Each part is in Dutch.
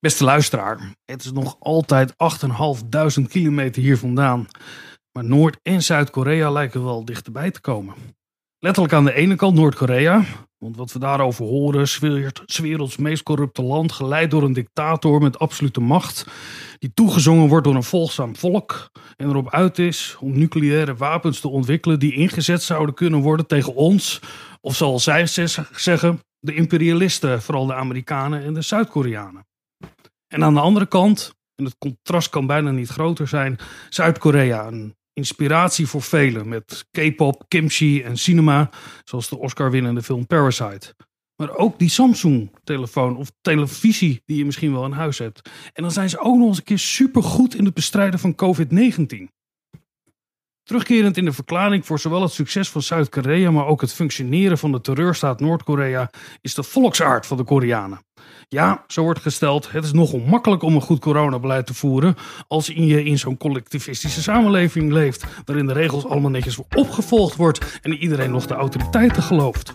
Beste luisteraar, het is nog altijd 8.500 kilometer hier vandaan. Maar Noord- en Zuid-Korea lijken wel dichterbij te komen. Letterlijk aan de ene kant Noord-Korea. Want wat we daarover horen, 's werelds meest corrupte land, geleid door een dictator met absolute macht. Die toegezongen wordt door een volgzaam volk. En erop uit is om nucleaire wapens te ontwikkelen die ingezet zouden kunnen worden tegen ons. Of zoals zij zeggen, de imperialisten, vooral de Amerikanen en de Zuid-Koreanen. En aan de andere kant, en het contrast kan bijna niet groter zijn, Zuid-Korea. Een inspiratie voor velen met K-pop, kimchi en cinema, zoals de Oscar-winnende film Parasite. Maar ook die Samsung-telefoon of televisie die je misschien wel in huis hebt. En dan zijn ze ook nog eens een keer supergoed in het bestrijden van COVID-19. Terugkerend in de verklaring voor zowel het succes van Zuid-Korea, maar ook het functioneren van de terreurstaat Noord-Korea, is de volksaard van de Koreanen. Ja, zo wordt gesteld, het is nogal makkelijk om een goed coronabeleid te voeren als je in zo'n collectivistische samenleving leeft, waarin de regels allemaal netjes opgevolgd wordt en iedereen nog de autoriteiten gelooft.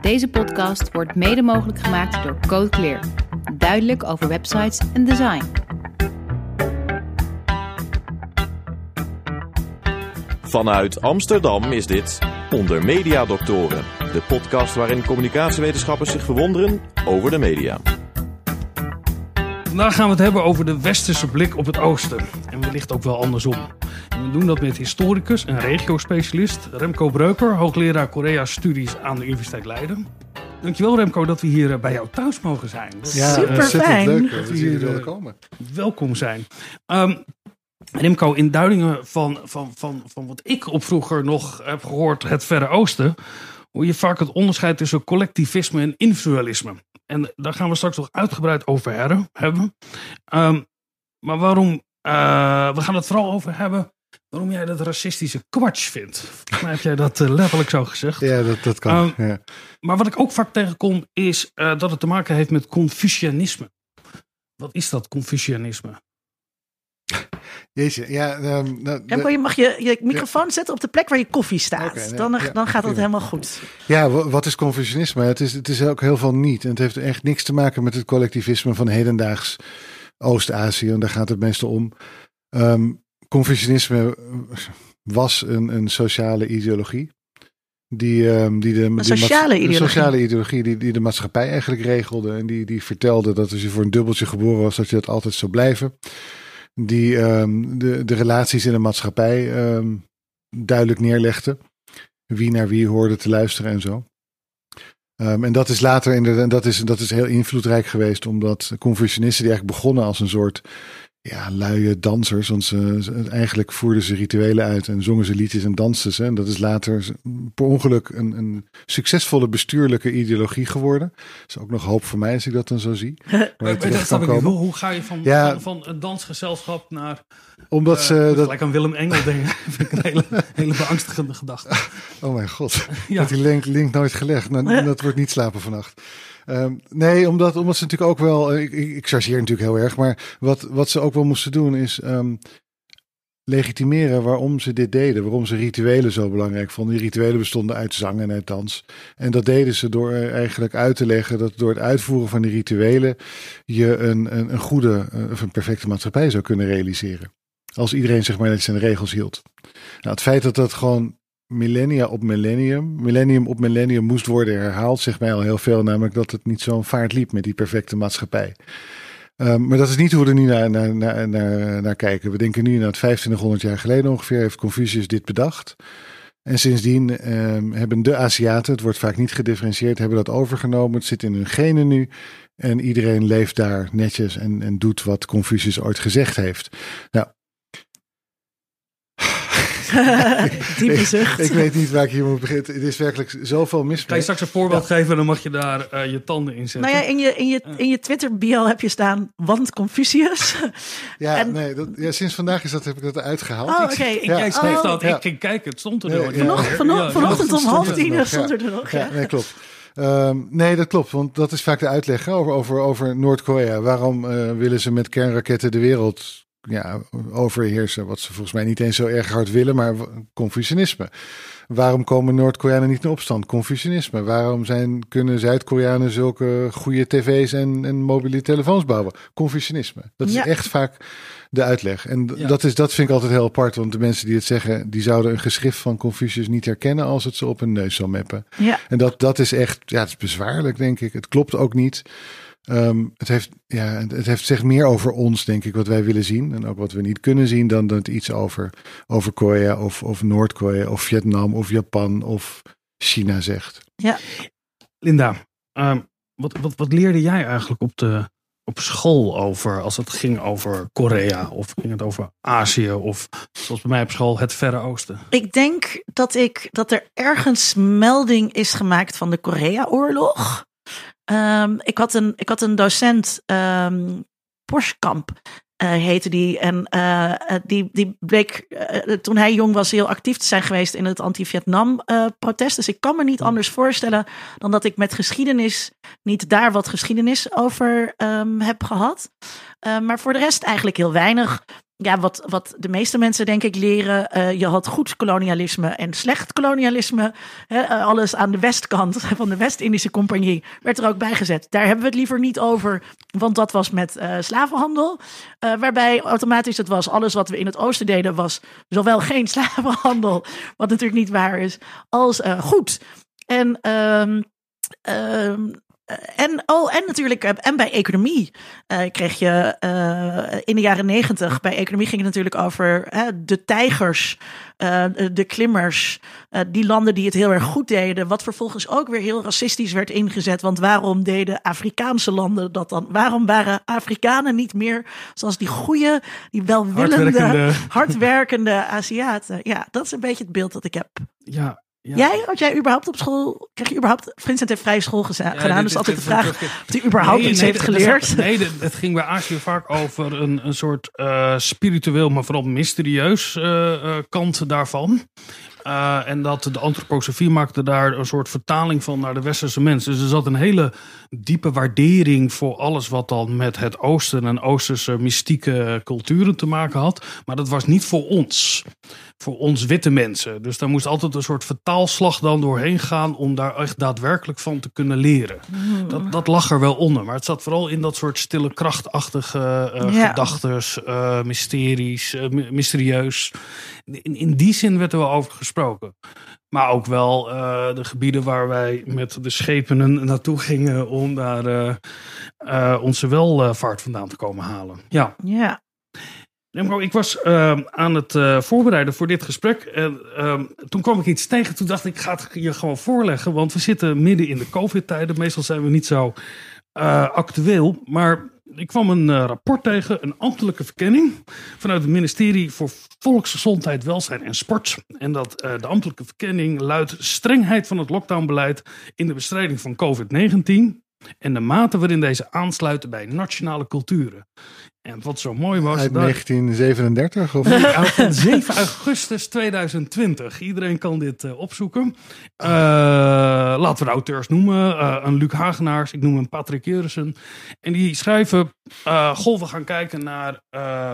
Deze podcast wordt mede mogelijk gemaakt door Code Clear. Duidelijk over websites en design. Vanuit Amsterdam is dit Onder Media Doctoren, de podcast waarin communicatiewetenschappers zich verwonderen over de media. Vandaag gaan we het hebben over de westerse blik op het oosten. En wellicht ook wel andersom. En we doen dat met historicus en regio-specialist Remco Breuker, hoogleraar Korea-studies aan de Universiteit Leiden. Dankjewel Remco dat we hier eh, bij jou thuis mogen zijn. Ja, Super fijn. leuk Dat dat jullie jullie willen willen komen. welkom zijn. Ehm, Remco, in duidingen van, van, van, van wat ik op vroeger nog heb gehoord, het Verre Oosten, hoor je vaak het onderscheid tussen collectivisme en individualisme. En daar gaan we straks nog uitgebreid over hebben. Ehm, maar waarom, eh, we gaan het vooral over hebben waarom jij dat racistische kwatsch vindt. Volgens mij heb jij dat eh, letterlijk zo gezegd. Ja, dat, dat kan. Ehm, ja. Maar wat ik ook vaak tegenkom is eh, dat het te maken heeft met Confucianisme. Wat is dat Confucianisme? Jeetje, ja. nou, Remco, je mag je, je microfoon zetten op de plek waar je koffie staat. Nee, dan, ja, dan gaat het prima. helemaal goed. ja, wa- wat is Confucianisme? Het is, het is ook heel veel niet. En het heeft echt niks te maken met het collectivisme van hedendaags Oost-Azië. En daar gaat het meestal om. Ehm, Confucianisme was een, een sociale ideologie. Die, ehm, die de, die sociale Een ideologie. sociale ideologie die, die de maatschappij eigenlijk regelde. En die, die vertelde dat als je voor een dubbeltje geboren was, dat je dat altijd zou blijven. Die ehm, de, relaties in de maatschappij ehm, duidelijk neerlegde. Wie naar wie hoorde te luisteren en zo. Ehm, en dat is later inderdaad, dat is, dat is heel invloedrijk geweest, omdat Confucianisten die eigenlijk begonnen als een soort ja, luie dansers. Want ze, ze- eigenlijk voerden ze rituelen uit en zongen ze liedjes en dansten ze. En dat is later per ongeluk een, een succesvolle bestuurlijke ideologie geworden. Dat is ook nog hoop voor mij als ik dat dan zo zie. Dat snap ik. Hoe, hoe ga je van, Ja. van, van een dansgezelschap naar... Omdat eh, ze dat, gelijk aan Willem Engel denken. vind ik een hele, hele beangstigende gedachte. Oh mijn god, Ja. dat die link, link nooit gelegd. Nou, dat wordt niet slapen vannacht. Ehm, nee, omdat, omdat ze natuurlijk ook wel, eh, ik, ik, ik chargeer natuurlijk heel erg, maar wat, wat ze ook wel moesten doen is ehm, legitimeren waarom ze dit deden. Waarom ze rituelen zo belangrijk vonden. Die rituelen bestonden uit zang en uit dans. En dat deden ze door eigenlijk uit te leggen dat door het uitvoeren van die rituelen je een, een, een goede eh, of een perfecte maatschappij zou kunnen realiseren. Als iedereen zeg maar aan de regels hield. Nou, het feit dat dat gewoon millennia op millennium, millennium op millennium moest worden herhaald, zegt mij al heel veel. Namelijk dat het niet zo'n vaart liep met die perfecte maatschappij. Ehm, maar dat is niet hoe we nu naar, naar, naar, naar, kijken. We denken nu naar het 2500 jaar geleden ongeveer heeft Confucius dit bedacht. En sindsdien ehm, hebben de Aziaten, het wordt vaak niet gedifferentieerd, hebben dat overgenomen. Het zit in hun genen nu. En iedereen leeft daar netjes en, en doet wat Confucius ooit gezegd heeft. Nou, Diepe zucht. ik weet niet waar ik hier moet beginnen. Het is werkelijk zoveel mis. Ga je straks een voorbeeld geven en dan mag je daar eh, je tanden in zetten. Nou ja, in je, in je, in je Twitter-bio heb je staan, want Confucius. Ja, En- nee, dat, ja, sinds vandaag is dat, heb ik dat uitgehaald. Oh, Ik- oké. Ik, Ja. schreef Oh. dat, Ja. ik ging kijken, het stond er Ja, nog. ja. niet. Vanochtend, vano- Ja, vanochtend ja, om half stond tien er stond er nog. Ja, Ja. nee, klopt. Ehm, nee, dat klopt, want dat is vaak de uitleg hè, over, over, over Noord-Korea. Waarom eh, willen ze met kernraketten de wereld ja, overheersen. Wat ze volgens mij niet eens zo erg hard willen, maar Confucianisme. Waarom komen Noord-Koreanen niet in opstand? Confucianisme. Waarom zijn, kunnen Zuid-Koreanen zulke goede tv's en, en mobiele telefoons bouwen? Confucianisme. Dat Ja. is echt vaak de uitleg. En Ja. dat, is, dat vind ik altijd heel apart. Want de mensen die het zeggen, die zouden een geschrift van Confucius niet herkennen als het ze op hun neus zou meppen. Ja. En dat, dat is echt, ja, het is bezwaarlijk, denk ik. Het klopt ook niet. Ehm, het, heeft, ja, het heeft zegt meer over ons, denk ik, wat wij willen zien. En ook wat we niet kunnen zien, dan dat het iets over, over Korea of, of Noord-Korea of Vietnam of Japan of China zegt. Linda, ehm, wat, wat, wat leerde jij eigenlijk op, de, op school over als het ging over Korea? Of ging het over Azië? Of zoals bij mij op school het Verre Oosten? Ik denk dat, ik, dat er ergens melding is gemaakt van de Korea-oorlog. Ehm, ik, had een, ik had een docent, ehm Porskamp eh, heette die. En eh, eh, die, die bleek toen hij jong was heel actief te zijn geweest in het anti-Vietnam-protest. dus ik kan me niet anders voorstellen dan dat ik met geschiedenis niet daar wat geschiedenis over ehm, heb gehad. Eh, maar voor de rest eigenlijk heel weinig. Ja, wat, wat de meeste mensen denk ik leren. eh, je had goed kolonialisme en slecht kolonialisme. Eh, alles aan de westkant van de West-Indische Compagnie werd er ook bijgezet. Daar hebben we het liever niet over, want dat was met eh, slavenhandel. Waarbij automatisch het was, alles wat we in het oosten deden was zowel geen slavenhandel, wat natuurlijk niet waar is, als goed. En ehm, ehm, eh, en, oh, en natuurlijk, eh, en bij economie eh, kreeg je eh, in de jaren negentig, bij economie ging het natuurlijk over hè, de tijgers, eh, de klimmers, eh, die landen die het heel erg goed deden, wat vervolgens ook weer heel racistisch werd ingezet. Want waarom deden Afrikaanse landen dat dan? Waarom waren Afrikanen niet meer zoals die goede, die welwillende, Hardwerkende. hardwerkende Aziaten? Ja, dat is een beetje het beeld dat ik heb. Ja, ja. Jij, had jij überhaupt op school, kreeg je überhaupt, Vincent heeft vrije school Ja, gedaan, dit- dus dit- altijd de vraag dit- of hij überhaupt Nee, iets nee, heeft geleerd. Nee, het ging bij Azië vaak over een, een soort eh, spiritueel, maar vooral mysterieus eh, eh, kant daarvan. En dat de antroposofie maakte daar een soort vertaling van naar de westerse mensen. Dus er zat een hele diepe waardering voor alles wat dan met het oosten en oosterse mystieke culturen te maken had. Maar dat was niet voor ons. Voor ons witte mensen. Dus daar moest altijd een soort vertaalslag dan doorheen gaan om daar echt daadwerkelijk van te kunnen leren. Dat, dat lag er wel onder. Maar het zat vooral in dat soort stille krachtachtige eh Ja. gedachtes, eh, mysteries, eh, my- mysterieus. In, in die zin werd er wel over gesproken. Maar ook wel eh, de gebieden waar wij met de schepen naartoe gingen om daar eh, eh, onze welvaart vandaan te komen halen. Ja. Ja, Remco, ik was ehm, aan het voorbereiden voor dit gesprek. En ehm, toen kwam ik iets tegen. Toen dacht ik, ik ga het je gewoon voorleggen. Want we zitten midden in de COVID-tijden. Meestal zijn we niet zo actueel. Maar ik kwam een eh, rapport tegen, een ambtelijke verkenning. Vanuit het ministerie voor Volksgezondheid, Welzijn en Sport. En dat eh, de ambtelijke verkenning luidt strengheid van het lockdownbeleid in de bestrijding van COVID-19. En de mate waarin deze aansluiten bij nationale culturen. En wat zo mooi was. Uit daar- 1937 of Ja, van 7 augustus 2020. Iedereen kan dit eh, opzoeken. Eh, laten we de auteurs noemen. Eh, een Luc Hagenaars, ik noem hem Patrick Jurissen. En die schrijven, goh, we gaan kijken naar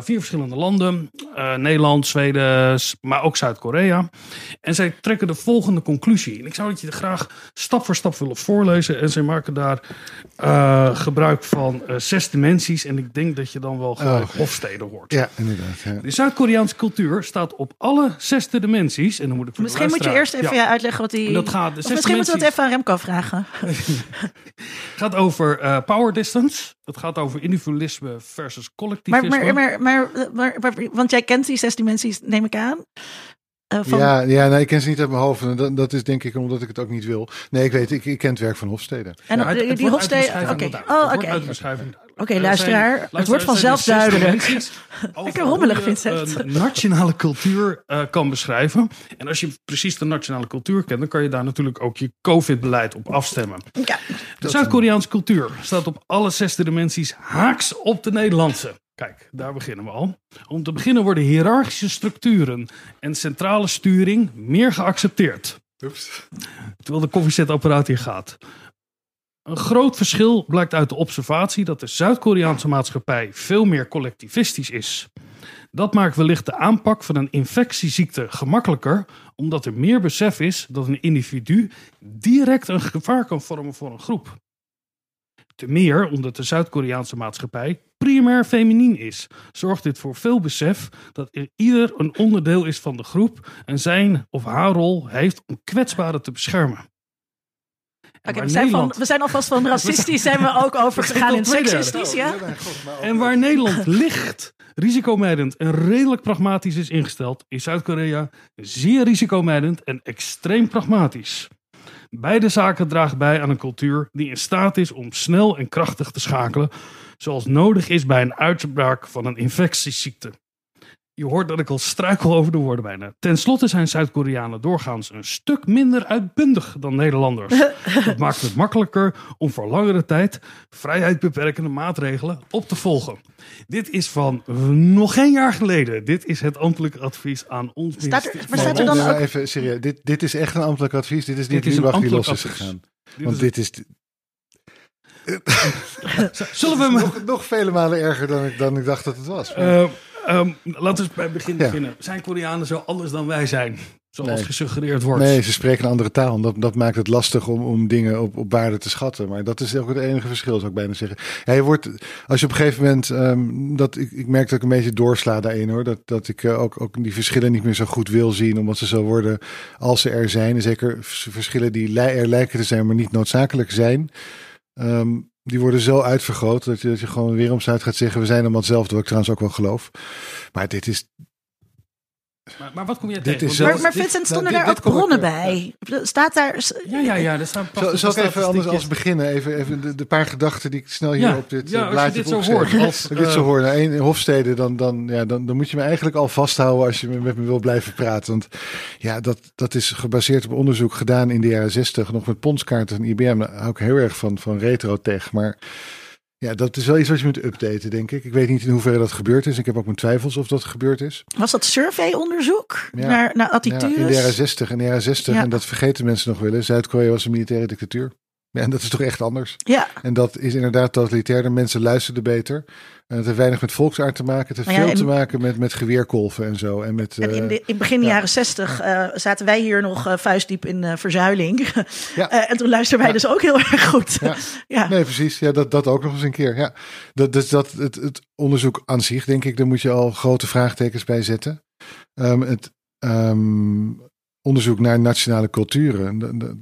vier verschillende landen. Nederland, Zweden, maar ook Zuid-Korea. En zij trekken de volgende conclusie. En ik zou het je graag stap voor stap willen voorlezen. En zij maken daar gebruik van zes dimensies. En ik denk dat je dan wel gelijk Oh. Hofstede hoort. Ja, inderdaad. Ja. De Zuid-Koreaanse cultuur staat op alle zesde dimensies. En dan moet ik voor de misschien moet je eerst even Ja, uitleggen wat die... dat gaat, de of zesde misschien moeten we het even aan Remco vragen. gaat over eh, power distance. Het gaat over individualisme versus Maar, collectivisme. maar, maar, maar, maar, maar- want jij kent die zes dimensies, neem ik aan. Eh, van, Ja, ja nee, ik ken ze niet uit mijn hoofd. En dat, dat is denk ik omdat ik het ook niet wil. Nee, ik weet, ik, ik ken het werk van Hofstede. en Ja, dan- het- het die, Hofstede... Oké, duidelijk. oh, Het oké. Er luisteraar, het luisteraar, wordt vanzelf duidelijk. Lekker rommelig, Vincent. Een nationale cultuur eh, kan beschrijven. En als je precies de nationale cultuur kent, dan kan je daar natuurlijk ook je COVID-beleid op afstemmen. Ja. De Zuid-Koreaanse cultuur staat op alle zesde dimensies haaks op de Nederlandse. Kijk, daar beginnen we al. Om te beginnen worden hiërarchische structuren en centrale sturing meer geaccepteerd. Terwijl de koffiezetapparaat hier gaat. Een groot verschil blijkt uit de observatie dat de Zuid-Koreaanse maatschappij veel meer collectivistisch is. Dat maakt wellicht de aanpak van een infectieziekte gemakkelijker, omdat er meer besef is dat een individu direct een gevaar kan vormen voor een groep. Te meer omdat de Zuid-Koreaanse maatschappij primair feminien is, zorgt dit voor veel besef dat er ieder een onderdeel is van de groep en zijn of haar rol heeft om kwetsbaren te beschermen. We, zijn van, we zijn alvast van racistisch zijn we ook overgegaan in seksistisch, ja? En waar Nederland licht, risicomijdend en redelijk pragmatisch is ingesteld, is Zuid-Korea zeer risicomijdend en extreem pragmatisch. Beide zaken dragen bij aan een cultuur die in staat is om snel en krachtig te schakelen, zoals nodig is bij een uitbraak van een infectieziekte. Je hoort dat ik al struikel over de woorden bijna. Ten slotte zijn Zuid-Koreanen doorgaans een stuk minder uitbundig dan Nederlanders. Dat maakt het makkelijker om voor langere tijd vrijheidbeperkende maatregelen op te volgen. Dit is van nog geen jaar geleden. Dit is het ambtelijk advies aan ons Staat er- maar staat er dan ook- even serieus. Dit, dit is echt een ambtelijk advies. Dit is niet Dit is een Lubach die los is gegaan. Dit Want is- dit is Zullen we nog, nog vele malen erger dan ik, dan ik dacht dat het was. Eh, ehm, laten we bij het begin Ja. beginnen. Zijn Koreanen zo anders dan wij zijn? Zoals Nee. gesuggereerd wordt. Nee, ze spreken een andere taal. Dat, dat maakt het lastig om, om dingen op, op waarde te schatten. Maar dat is ook het enige verschil, zou ik bijna zeggen. Je wordt, als je op een gegeven moment, ehm, dat, ik, ik merk dat ik een beetje doorsla daarin hoor. Dat, dat ik eh, ook, ook die verschillen niet meer zo goed wil zien, omdat ze zo worden als ze er zijn. En zeker vers- verschillen die er lijken te zijn, maar niet noodzakelijk zijn. Ehm, die worden zo uitvergroot dat je, dat je gewoon weer om gaat zeggen: we zijn allemaal hetzelfde, wat ik trouwens ook wel geloof. Maar dit is, Maar, maar wat kom Dit tegen? is Maar, maar Vincent, nou, stonden dit- daar ook ik, bronnen eh, bij? Staat daar... Ja, ja, ja. Er staan Zal, zal ik even anders als beginnen? Even, even de, de paar gedachten die ik snel hier Ja, op dit ja, eh, als je blaadje dit heb zo hoort, als, ik dit zo hoor, nou, één Hofstede, dan, dan, ja, dan, dan moet je me eigenlijk al vasthouden als je me- met me wil blijven praten. Want ja, dat, dat is gebaseerd op onderzoek gedaan in de jaren zestig, nog met ponskaarten van IBM. Daar hou ik heel erg van, van retro-tech. Maar ja, dat is wel iets wat je moet updaten, denk ik. Ik weet niet in hoeverre dat gebeurd is. Ik heb ook mijn twijfels of dat gebeurd is. Was dat survey-onderzoek Ja. naar, naar Ja, attitudes? in de jaren 60. In de jaren 60, Ja. en dat vergeten mensen nog wel eens. Zuid-Korea was een militaire dictatuur. Ja, en dat is toch echt anders. Ja, En dat is inderdaad totalitair. De mensen luisterden beter. En het heeft weinig met volksaard te maken. Het heeft Nou ja, veel te maken met, met geweerkolven en zo. En met, en in, eh, de, in begin ja. jaren zestig eh, zaten wij hier nog eh, vuistdiep in eh, verzuiling. Ja. Eh, en toen luisterden wij dus ook heel erg goed. Ja. Ja. Nee, precies. Ja, dat, dat ook nog eens een keer. Ja. Dat, dus dat, het, het onderzoek aan zich, denk ik, daar moet je al grote vraagtekens bij zetten. Ehm, het ehm, onderzoek naar nationale culturen. da- da-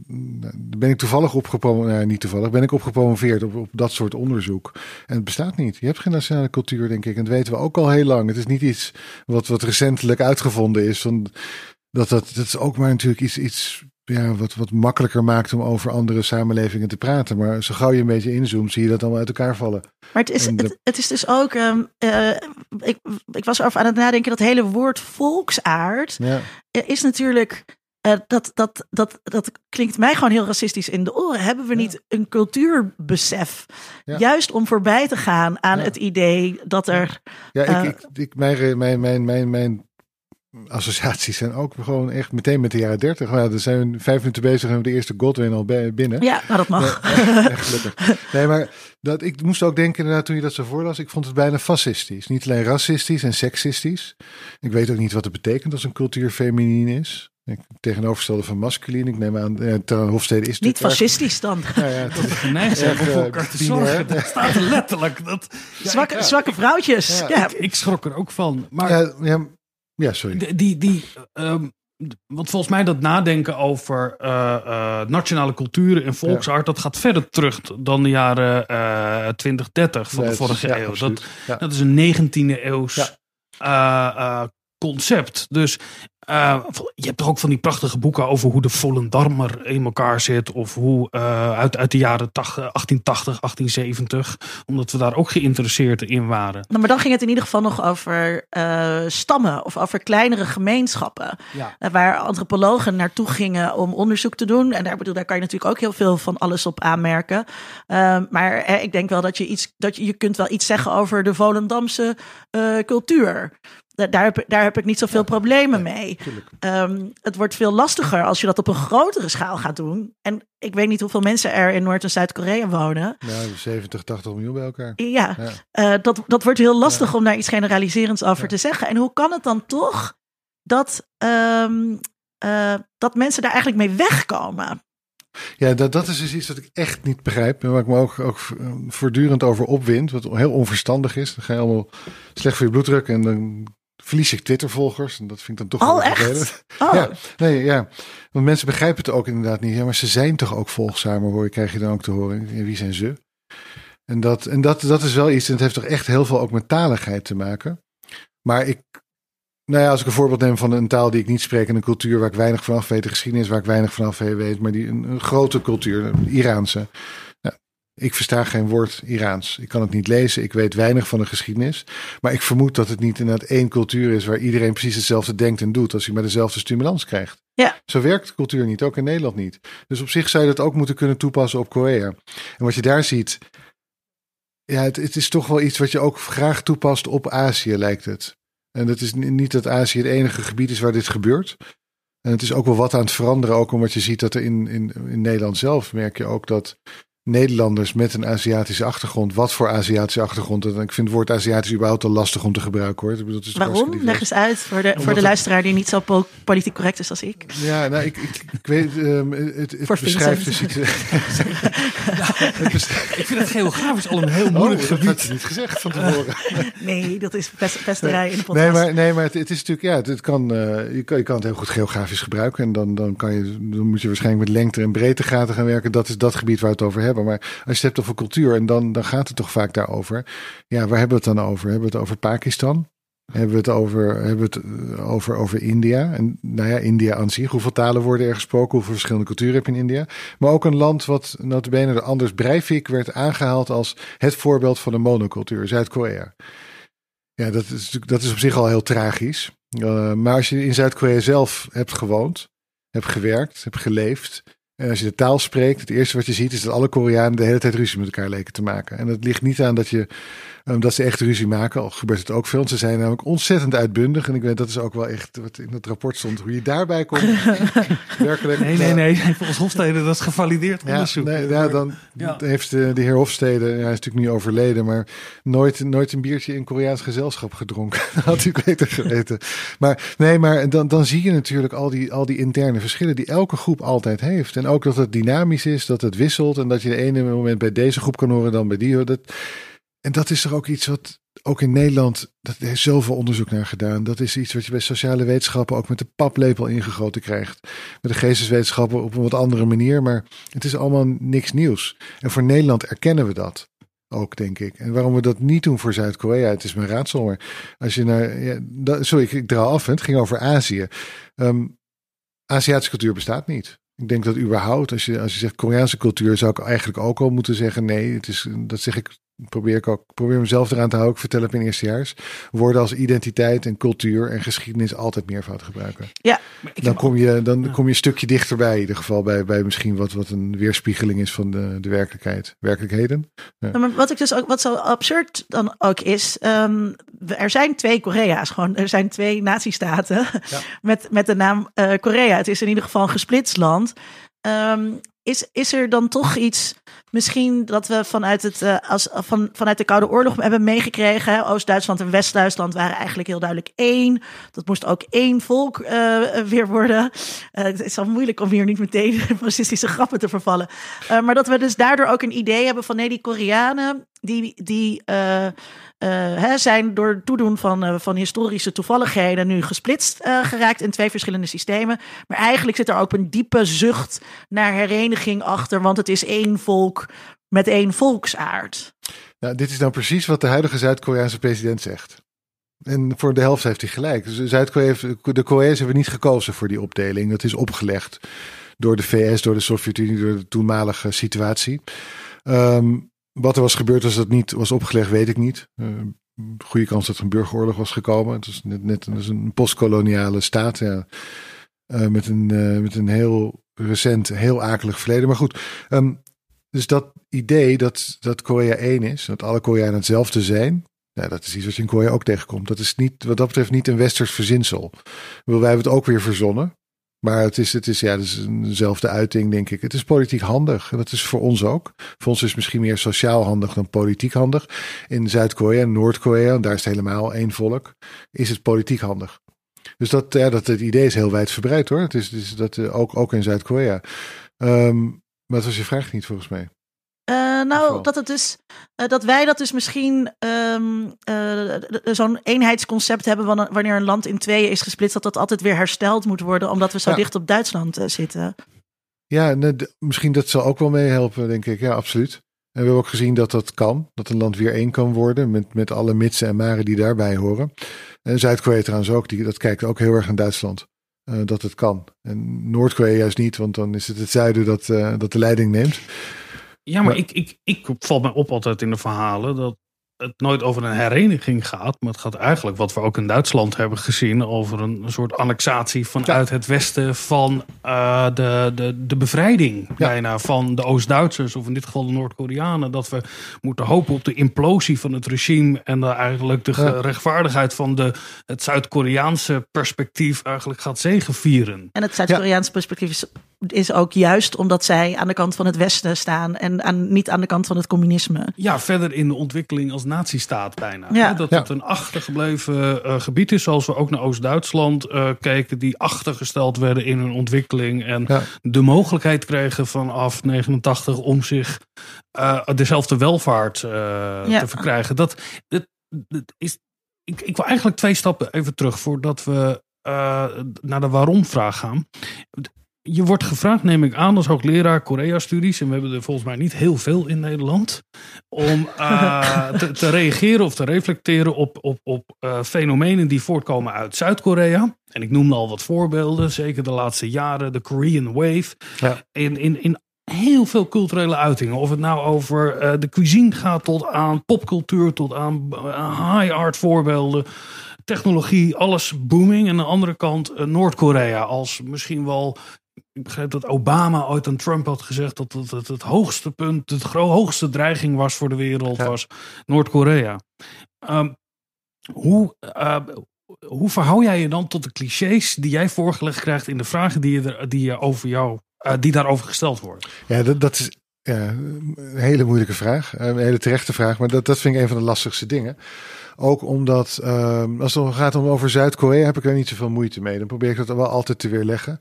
Daar ben ik toevallig op gepromoveerd. Nee, niet toevallig. Ben ik op gepromoveerd op, op dat soort onderzoek. En het bestaat niet. Je hebt geen nationale cultuur, denk ik. En dat weten we ook al heel lang. Het is niet iets wat, wat recentelijk uitgevonden is. Van, dat, dat, dat is ook maar natuurlijk iets, iets ja, wat, wat makkelijker maakt om over andere samenlevingen te praten. Maar zo gauw je een beetje inzoomt, zie je dat allemaal uit elkaar vallen. Maar het is, de- het, het is dus ook. ehm, eh, ik, ik was erover aan het nadenken. Dat hele woord volksaard Ja, eh, is natuurlijk. eh, dat, dat, dat, dat klinkt mij gewoon heel racistisch in de oren. Hebben we Ja. niet een cultuurbesef? Ja. Juist om voorbij te gaan aan het idee dat er. ja ik, ik, ik, mijn, re- mijn, mijn, mijn, mijn associaties zijn ook gewoon echt meteen met de jaren dertig. Nou, dan zijn we vijf minuten bezig en hebben we de eerste Godwin al bij- binnen. Ja, nou dat mag. Nee, echt gelukkig. Nee, maar dat, ik moest ook denken inderdaad toen je dat zo voorlas. Ik vond het bijna fascistisch. Niet alleen racistisch en seksistisch. Ik weet ook niet wat het betekent als een cultuur feminien is. Ik, tegenovergestelde van masculin. Ik neem aan, ja, ter Hofstede is Niet fascistisch dan. Ja, ja, het is- geneigd zijn om Erg, voor eh, elkaar te binair. zorgen. Dat staat er letterlijk. Dat, ja, zwakke, ik, zwakke vrouwtjes. Ja. Ja. ik schrok er ook van. Maar ja, ja, sorry. die, die, ehm, want volgens mij dat nadenken over eh, eh, nationale culturen en volksaard, dat gaat verder terug dan de jaren eh 20, 30 van de is- vorige ja, eeuw. Dat, Ja. dat is een 19e eeuws eh, concept. Dus eh, je hebt toch ook van die prachtige boeken over hoe de Volendarmer in elkaar zit. Of hoe eh, uit, uit de jaren 80, 1880, 1870. Omdat we daar ook geïnteresseerd in waren. Nou, maar dan ging het in ieder geval nog over eh, stammen of over kleinere gemeenschappen. Ja. Eh, Waar antropologen naartoe gingen om onderzoek te doen. En daar, bedoel, daar kan je natuurlijk ook heel veel van alles op aanmerken. Maar eh, ik denk wel dat je iets, dat je, je kunt wel iets zeggen over de Volendamse eh, cultuur. Da- Daar heb, daar heb ik niet zoveel problemen mee. Um, het wordt veel lastiger als je dat op een grotere schaal gaat doen. En ik weet niet hoeveel mensen er in Noord- en Zuid-Korea wonen. Ja, 70, 80 miljoen bij elkaar. Ja, ja. Uh, dat, dat wordt heel lastig om daar iets generaliserends over te zeggen. En hoe kan het dan toch dat, um, uh, dat mensen daar eigenlijk mee wegkomen? Ja, dat, dat is dus iets wat ik echt niet begrijp. En waar ik me ook, ook voortdurend over opwind. Wat heel onverstandig is. Dan ga je allemaal slecht voor je bloeddruk. En dan verlies ik Twitter-volgers. En dat vind ik dan toch Al wel echt? Oh. Ja, nee, ja. Want mensen begrijpen het ook inderdaad niet. Ja, maar ze zijn toch ook volgzamer, hoor, krijg je dan ook te horen. Wie zijn ze? En, dat, en dat, dat is wel iets, en het heeft toch echt heel veel ook met taligheid te maken. Maar ik, nou ja, als ik een voorbeeld neem van een taal die ik niet spreek en een cultuur waar ik weinig vanaf weet, de geschiedenis waar ik weinig vanaf weet, maar die een, een grote cultuur, een Iraanse. Ik versta geen woord Iraans. Ik kan het niet lezen. Ik weet weinig van de geschiedenis. Maar ik vermoed dat het niet inderdaad één cultuur is waar iedereen precies hetzelfde denkt en doet als hij maar dezelfde stimulans krijgt. Ja. Zo werkt cultuur niet, ook in Nederland niet. Dus op zich zou je dat ook moeten kunnen toepassen op Korea. En wat je daar ziet, ja, het, het is toch wel iets wat je ook graag toepast op Azië, lijkt het. En het is niet dat Azië het enige gebied is waar dit gebeurt. En het is ook wel wat aan het veranderen, ook omdat je ziet dat er in, in, in Nederland zelf merk je ook dat Nederlanders met een Aziatische achtergrond, wat voor Aziatische achtergrond. En ik vind het woord Aziatisch überhaupt al lastig om te gebruiken hoor. bedoel, het Waarom? Leg eens uit voor de, voor de luisteraar die niet zo politiek correct is als ik. Ja, nou, ik, ik, ik weet, um, het, het beschrijft dus iets. ik vind het geografisch al een heel moeilijk oh, gebied. Dat had je niet gezegd van tevoren. nee, dat is best, pesterij in de podcast. Nee, maar, nee, maar het, het is natuurlijk, ja, het, kan, uh, je, kan, je kan het heel goed geografisch gebruiken. En dan, dan, kan je, dan moet je waarschijnlijk met lengte en breedtegraden gaan werken. Dat is dat gebied waar we het over hebben. Maar als je het hebt over cultuur, en dan, dan gaat het toch vaak daarover. Ja, waar hebben we het dan over? Hebben we het over Pakistan? Hebben we het over, hebben we het eh, over, over India? En nou ja, India aan zich. Hoeveel talen worden er gesproken? Hoeveel verschillende culturen heb je in India? Maar ook een land wat notabene de Anders Breivik werd aangehaald als het voorbeeld van een monocultuur, Zuid-Korea. Ja, dat is, dat is op zich al heel tragisch. Uh, maar als je in Zuid-Korea zelf hebt gewoond, hebt gewerkt, hebt geleefd, en als je de taal spreekt, het eerste wat je ziet is dat alle Koreanen de hele tijd ruzie met elkaar leken te maken. En dat ligt niet aan dat, je, um, dat ze echt ruzie maken, al gebeurt het ook veel. Ze zijn namelijk ontzettend uitbundig. En ik weet dat is ook wel echt wat in het rapport stond, hoe je daarbij komt. Werkelijk. Nee, nee, nee. Volgens Hofstede, dat is gevalideerd onderzoek. Ja, nee, ja, dan ja. heeft de, de, heer Hofstede, hij is natuurlijk nu overleden, maar nooit, nooit een biertje in Koreaans gezelschap gedronken. dat had ik beter geweten. Maar nee, maar dan, dan zie je natuurlijk al die, al die interne verschillen die elke groep altijd heeft. En ook dat het dynamisch is, dat het wisselt en dat je de ene moment bij deze groep kan horen dan bij die. Dat, en dat is toch ook iets wat ook in Nederland, dat er is zoveel onderzoek naar gedaan. Dat is iets wat je bij sociale wetenschappen ook met de paplepel ingegoten krijgt. Met de geesteswetenschappen op een wat andere manier, maar het is allemaal niks nieuws. En voor Nederland erkennen we dat ook, denk ik. En waarom we dat niet doen voor Zuid-Korea, het is mijn raadsel. Maar als je naar. Ja, sorry, ik, ik draal af. Het ging over Azië. Um, Aziatische cultuur bestaat niet. Ik denk dat überhaupt, als je, als je zegt Koreaanse cultuur, zou ik eigenlijk ook al moeten zeggen: nee, het is, dat zeg ik probeer ik ook, probeer mezelf eraan te houden. Ik vertel het in eerstejaars. Woorden als identiteit en cultuur en geschiedenis altijd meervoud gebruiken. Ja. Dan kom je, dan kom je een stukje dichterbij, in ieder geval bij, bij misschien wat, wat een weerspiegeling is van de, de werkelijkheid, werkelijkheden. Ja. maar wat ik dus ook, wat zo absurd dan ook is, um, er zijn twee Korea's, gewoon, er zijn twee natiestaten ja. met, met de naam uh, Korea. Het is in ieder geval een gesplitst land. Um, is, is er dan toch iets, misschien dat we vanuit, het, uh, als, van, vanuit de Koude Oorlog hebben meegekregen? Oost-Duitsland en West-Duitsland waren eigenlijk heel duidelijk één. Dat moest ook één volk uh, weer worden. Uh, het is al moeilijk om hier niet meteen racistische grappen te vervallen. maar dat we dus daardoor ook een idee hebben van nee, die Koreanen, die, die uh, hè, zijn door het toedoen van, uh, van historische toevalligheden nu gesplitst geraakt in twee verschillende systemen. Maar eigenlijk zit er ook een diepe zucht naar hereniging achter, want het is één volk met één volksaard. Nou, dit is nou precies wat de huidige Zuid-Koreaanse president zegt. En voor de helft heeft hij gelijk. Dus Zuid-Korea, de Korea's hebben niet gekozen voor die opdeling. Dat is opgelegd door de VS, door de Sovjet-Unie, door de toenmalige situatie. Um, wat er was gebeurd als dat niet was opgelegd, weet ik niet. Uh, goede kans dat er een burgeroorlog was gekomen. Het is net, net een postkoloniale staat. Ja. Uh, met, een, uh, met een heel recent, heel akelig verleden. Maar goed, um, dus dat idee dat, dat Korea één is, dat alle Koreanen hetzelfde zijn. Ja, dat is iets wat je in Korea ook tegenkomt. Dat is niet, wat dat betreft niet een westers verzinsel. Wij hebben het ook weer verzonnen. Maar het is, het is, ja, het is eenzelfde uiting, denk ik. Het is politiek handig. En dat is voor ons ook. Voor ons is het misschien meer sociaal handig dan politiek handig. In Zuid-Korea en Noord-Korea, daar is het helemaal één volk, is het politiek handig. Dus dat, ja, dat het idee is heel wijdverbreid hoor. Het is, dat, uh, ook, ook in Zuid-Korea. Maar dat was je vraag niet volgens mij. Uh, nou, dat, het dus, uh, dat wij dat dus misschien um, uh, zo'n eenheidsconcept hebben wanneer een land in tweeën is gesplitst, dat dat altijd weer hersteld moet worden, omdat we zo ja. dicht op Duitsland zitten. Ja, nee, misschien dat zal ook wel meehelpen, denk ik. Ja, absoluut. En we hebben ook gezien dat dat kan, dat een land weer één kan worden met, met alle mitsen en maren die daarbij horen. En Zuid-Korea trouwens ook, die, dat kijkt ook heel erg aan Duitsland. Dat het kan. En Noord-Korea juist niet, want dan is het het zuiden dat, dat de leiding neemt. Ja, maar, maar ik, ik, ik valt mij op altijd in de verhalen dat het nooit over een hereniging gaat. Maar het gaat eigenlijk, wat we ook in Duitsland hebben gezien, over een, soort annexatie vanuit ja. het westen van uh, de, de, de bevrijding. Ja. Bijna van de Oost-Duitsers, of in dit geval de Noord-Koreanen. Dat we moeten hopen op de implosie van het regime. En de, eigenlijk de ja. rechtvaardigheid van de, het Zuid-Koreaanse perspectief eigenlijk gaat zegenvieren. En het Zuid-Koreaanse perspectief is is ook juist omdat zij aan de kant van het Westen staan en aan, niet aan de kant van het communisme. Ja, verder in de ontwikkeling als nazistaat bijna. Ja. Dat het een achtergebleven uh, gebied is, zoals we ook naar Oost-Duitsland uh, keken, die achtergesteld werden in hun ontwikkeling en ja. de mogelijkheid kregen vanaf 89 om zich uh, dezelfde welvaart te verkrijgen. Dat, dat, dat is, ik, ik wil eigenlijk twee stappen even terug voordat we naar de waarom-vraag gaan je wordt gevraagd, neem ik aan, als hoogleraar Korea-studies, en we hebben er volgens mij niet heel veel in Nederland, om uh, te, te, reageren of te reflecteren op, op, op uh, fenomenen die voortkomen uit Zuid-Korea. En ik noemde al wat voorbeelden, zeker de laatste jaren, de Korean Wave. Ja. In, in, in heel veel culturele uitingen. Of het nou over uh, de cuisine gaat, tot aan popcultuur, tot aan high art voorbeelden technologie, alles booming. En aan de andere kant Noord-Korea als misschien wel ik begrijp dat Obama ooit aan Trump had gezegd dat het, het, het hoogste punt, het hoogste dreiging was voor de wereld, ja. was Noord-Korea. Um, hoe, uh, hoe verhoud jij je dan tot de clichés die jij voorgelegd krijgt in de vragen die, je, die, je over jou, uh, die daarover gesteld worden? Ja, dat, dat is ja, een hele moeilijke vraag, een hele terechte vraag, maar dat, dat vind ik een van de lastigste dingen. Ook omdat, um, als het gaat om over Zuid-Korea, heb ik er niet zoveel moeite mee. Dan probeer ik dat wel altijd te weerleggen.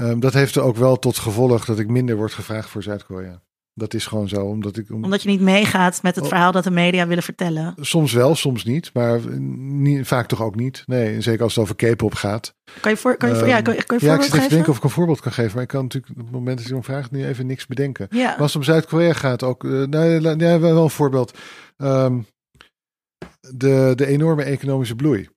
Um, dat heeft er ook wel tot gevolg dat ik minder word gevraagd voor Zuid-Korea. Dat is gewoon zo. Omdat, ik, om... omdat je niet meegaat met het oh. verhaal dat de media willen vertellen. Soms wel, soms niet. Maar niet, vaak toch ook niet. Nee, zeker als het over K-pop gaat. Kan je, voor, kan je, voor, um, ja, kan, je, kan je ja, ik zit even te denken of ik een voorbeeld kan geven. Maar ik kan natuurlijk op het moment dat je om vraagt nu even niks bedenken. Ja. Maar als het om Zuid-Korea gaat ook. Uh, nou, ja, wel een voorbeeld. Um, de, de enorme economische bloei.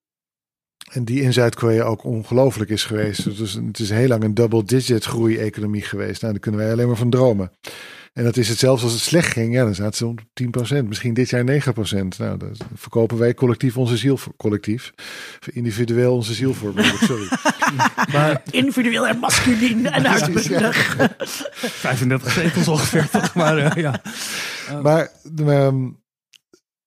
En die in Zuid-Korea ook ongelooflijk is geweest. Dus het is heel lang een double-digit groei-economie geweest. Nou, daar kunnen wij alleen maar van dromen. En dat is het zelfs als het slecht ging. Ja, dan zaten ze op 10%. Misschien dit jaar 9%. Nou, dan verkopen wij collectief onze ziel voor. Collectief. Individueel onze ziel voor. Sorry. maar, Individueel en masculien en uitbundig. 35 zetels ongeveer. Maar uh, ja. Maar... Um,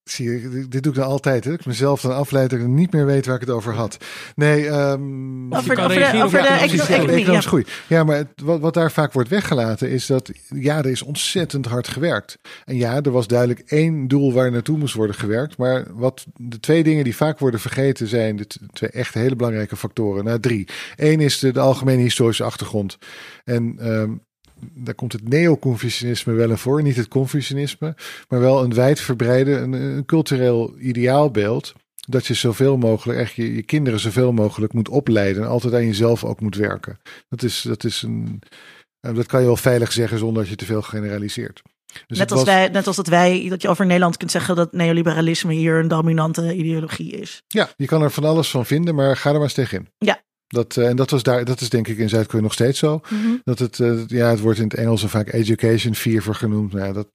Zie je, dit doe ik dan altijd. Hè? Ik mezelf dan afleid dat ik niet meer weet waar ik het over had. Nee, um, over, over, de, over de, economie. Ja. Groei. ja, maar het, wat, wat daar vaak wordt weggelaten is dat ja, er is ontzettend hard gewerkt. En ja, er was duidelijk één doel waar naartoe moest worden gewerkt. Maar wat de twee dingen die vaak worden vergeten zijn de twee echt hele belangrijke factoren. Nou, drie. Eén is de, de algemene historische achtergrond. En um, daar komt het neoconfucianisme wel in voor. Niet het Confucianisme, maar wel een wijdverbreide, een, een cultureel ideaalbeeld. Dat je zoveel mogelijk, echt je, je kinderen zoveel mogelijk moet opleiden. En altijd aan jezelf ook moet werken. Dat is, dat is een. Dat kan je wel veilig zeggen zonder dat je te veel generaliseert. Dus net, als was... wij, net als dat wij, dat je over Nederland kunt zeggen dat neoliberalisme hier een dominante ideologie is. Ja, je kan er van alles van vinden, maar ga er maar eens tegenin. Ja, dat, uh, en dat, was daar, dat is denk ik in Zuid-Korea nog steeds zo. Mm -hmm. Dat het, uh, ja, het wordt in het Engels vaak education fever genoemd. Nou ja, dat,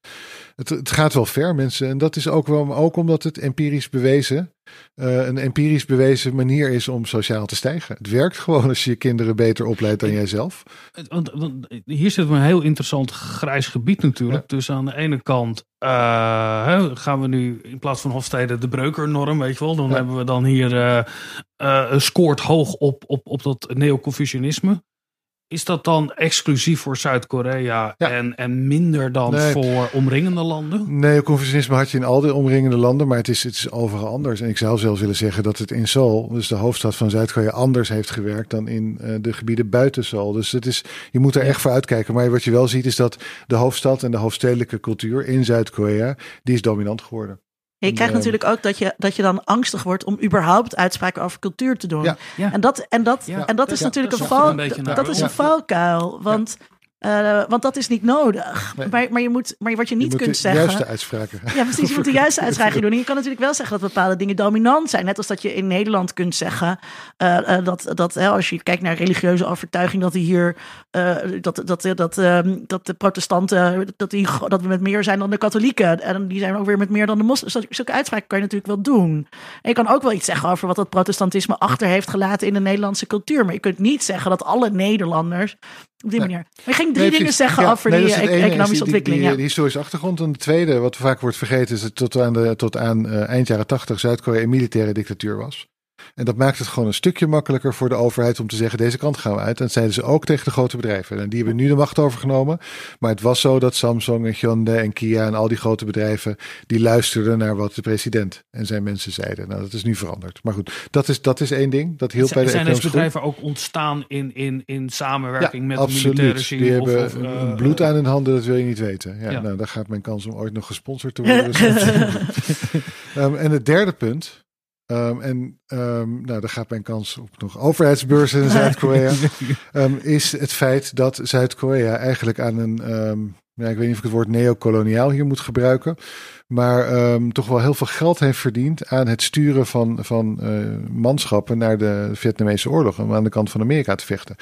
het, het gaat wel ver, mensen. En dat is ook, wel, ook omdat het empirisch bewezen eh, een empirisch bewezen manier is om sociaal te stijgen. Het werkt gewoon als je je kinderen beter opleidt dan jijzelf. Want, want hier zit een heel interessant grijs gebied natuurlijk. Dus aan de ene kant eh, gaan we nu in plaats van Hofstede de Breukernorm, weet je wel. Dan Ja. hebben we dan hier eh, eh, scoort hoog op, op, op dat neoconfucianisme. Is dat dan exclusief voor Zuid-Korea Ja. en, en minder dan Nee. voor omringende landen? Nee, confucianisme had je in al die omringende landen, maar het is, het is overal anders. En ik zou zelfs willen zeggen dat het in Seoul, dus de hoofdstad van Zuid-Korea, anders heeft gewerkt dan in eh, de gebieden buiten Seoul. Dus het is, je moet er echt voor uitkijken. Maar wat je wel ziet is dat de hoofdstad en de hoofdstedelijke cultuur in Zuid-Korea, die is dominant geworden. Je krijgt Ja. natuurlijk ook dat je, dat je dan angstig wordt om überhaupt uitspraken over cultuur te doen. Ja. Ja. En dat, en dat, Ja. en dat is Ja. natuurlijk Dat een, val, een dat is een valkuil. Want, eh, want dat is niet nodig. Nee. Maar, maar, je moet, maar wat je niet je kunt de zeggen. juiste uitspraken. Ja, precies. Je moet de juiste uitspraking doen. En je kan natuurlijk wel zeggen dat bepaalde dingen dominant zijn. Net als dat je in Nederland kunt zeggen eh, eh, dat, dat als je kijkt naar religieuze overtuiging, dat die hier dat, dat, dat, ehm, dat de protestanten dat, die, dat we met meer zijn dan de katholieken. En die zijn ook weer met meer dan de moslims. Zulke uitspraken kan je natuurlijk wel doen. En je kan ook wel iets zeggen over wat dat protestantisme achter heeft gelaten in de Nederlandse cultuur. Maar je kunt niet zeggen dat alle Nederlanders op die Nee. manier. Maar je ging drie Nee, dingen zeggen Ja, over nee, die e- ene, is economische die- ontwikkeling. Die, ja. die historische achtergrond. En de tweede, wat vaak wordt vergeten, is dat tot aan, de, tot aan eh, eind jaren tachtig Zuid-Korea een militaire dictatuur was. En dat maakt het gewoon een stukje makkelijker voor de overheid om te zeggen: deze kant gaan we uit. En dat zeiden ze ook tegen de grote bedrijven. En die hebben nu de macht overgenomen. Maar het was zo dat Samsung en Hyundai en Kia en al die grote bedrijven. die luisterden naar wat de president en zijn mensen zeiden. Nou, dat is nu veranderd. Maar goed, dat is, dat is één ding. Dat hielp bij de zijn deze bedrijven ook ontstaan in, in, in samenwerking met de absoluut. militaire regime? Die of- hebben of, eh, een bloed aan hun handen, dat wil je niet weten. Ja, Ja. Nou, daar gaat mijn kans om ooit nog gesponsord te worden. Ehm, en het derde punt, ehm, en ehm, nou, daar gaat mijn kans op nog overheidsbeurzen in Zuid-Korea, ehm, is het feit dat Zuid-Korea eigenlijk aan een, ja, ik weet niet of ik het woord neocoloniaal hier moet gebruiken, maar toch wel heel veel geld heeft verdiend aan het sturen van, van eh, manschappen naar de Vietnamese oorlog om aan de kant van Amerika te vechten.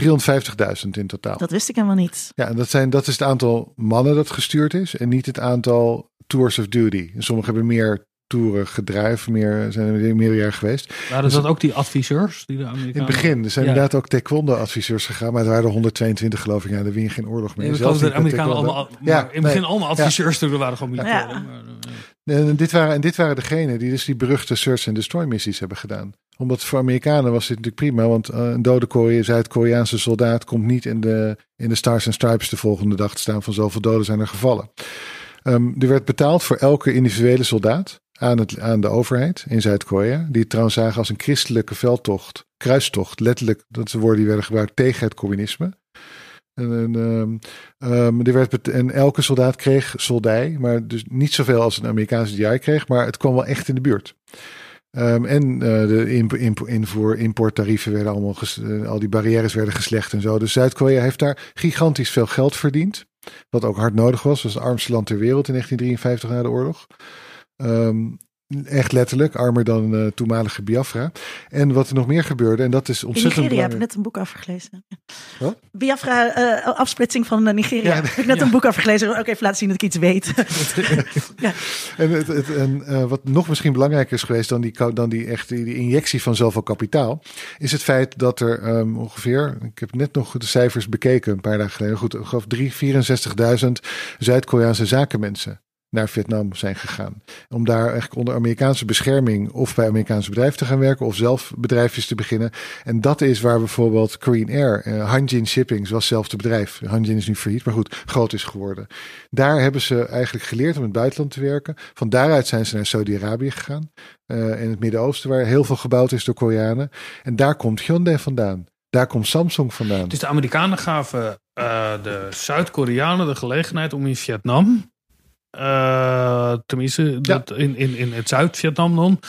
350.000 in totaal. Dat wist ik helemaal niet. Ja, dat, zijn, dat is het aantal mannen dat gestuurd is en niet het aantal tours of duty. Sommigen hebben meer toeren gedraaid, meer, zijn er meer jaar geweest. Waren dat ook die adviseurs? Die de Amerikanen... In het begin er zijn Ja. inderdaad ook taekwondo-adviseurs gegaan, maar het waren er 122 geloof ik. Ja, daar win je geen oorlog meer. Nee, Zelfs de Amerikanen allemaal, Ja, in het begin nee. allemaal adviseurs, toen er waren gewoon militairen. Ja. Maar, eh, En dit waren, en dit waren degenen die dus die beruchte search and destroy missies hebben gedaan. Omdat voor Amerikanen was dit natuurlijk prima, want eh, een dode Korea, Zuid-Koreaanse soldaat komt niet in de, in de Stars and Stripes de volgende dag te staan van zoveel doden zijn er gevallen. Ehm, er werd betaald voor elke individuele soldaat aan, aan de overheid in Zuid-Korea, die het trouwens zagen als een christelijke veldtocht, kruistocht, letterlijk, dat zijn woorden die werden gebruikt tegen het communisme. En, ehm, ehm, en elke soldaat kreeg soldij, maar dus niet zoveel als een Amerikaanse DI kreeg, maar het kwam wel echt in de buurt. Ehm, en eh, de imp- invoer, importtarieven werden allemaal, eh, al die barrières werden geslecht en zo. Dus Zuid-Korea heeft daar gigantisch veel geld verdiend. Wat ook hard nodig was. Was het armste land ter wereld in 1953 na de oorlog. Ehm, echt letterlijk, armer dan eh, toenmalige Biafra. En wat er nog meer gebeurde, en dat is In ontzettend Nigeria heb ik net een boek afgelezen. Wat? Biafra, eh, afsplitsing van eh, Nigeria. Ja, heb ik net ja. een boek afgelezen. Ook even laten zien dat ik iets weet. En, het, het, en wat nog misschien belangrijker is geweest dan die, dan die, echt, die, injectie van zoveel kapitaal, is het feit dat er ehm, ongeveer, ik heb net nog de cijfers bekeken een paar dagen geleden, goed, ik geloof 3 64.000 Zuid-Koreaanse zakenmensen naar Vietnam zijn gegaan. Om daar eigenlijk onder Amerikaanse bescherming of bij Amerikaanse bedrijven te gaan werken of zelf bedrijfjes te beginnen. En dat is waar bijvoorbeeld Korean Air, eh, Hanjin Shipping, was hetzelfde bedrijf. Hanjin is nu failliet, maar goed, groot is geworden. Daar hebben ze eigenlijk geleerd om in het buitenland te werken. Van daaruit zijn ze naar Saudi-Arabië gegaan. eh, in het Midden-Oosten, waar heel veel gebouwd is door Koreanen. En daar komt Hyundai vandaan. Daar komt Samsung vandaan. Dus de Amerikanen gaven eh, de Zuid-Koreanen de gelegenheid om in Vietnam, eh, tenminste dat in, in, in het Zuid-Vietnam dan,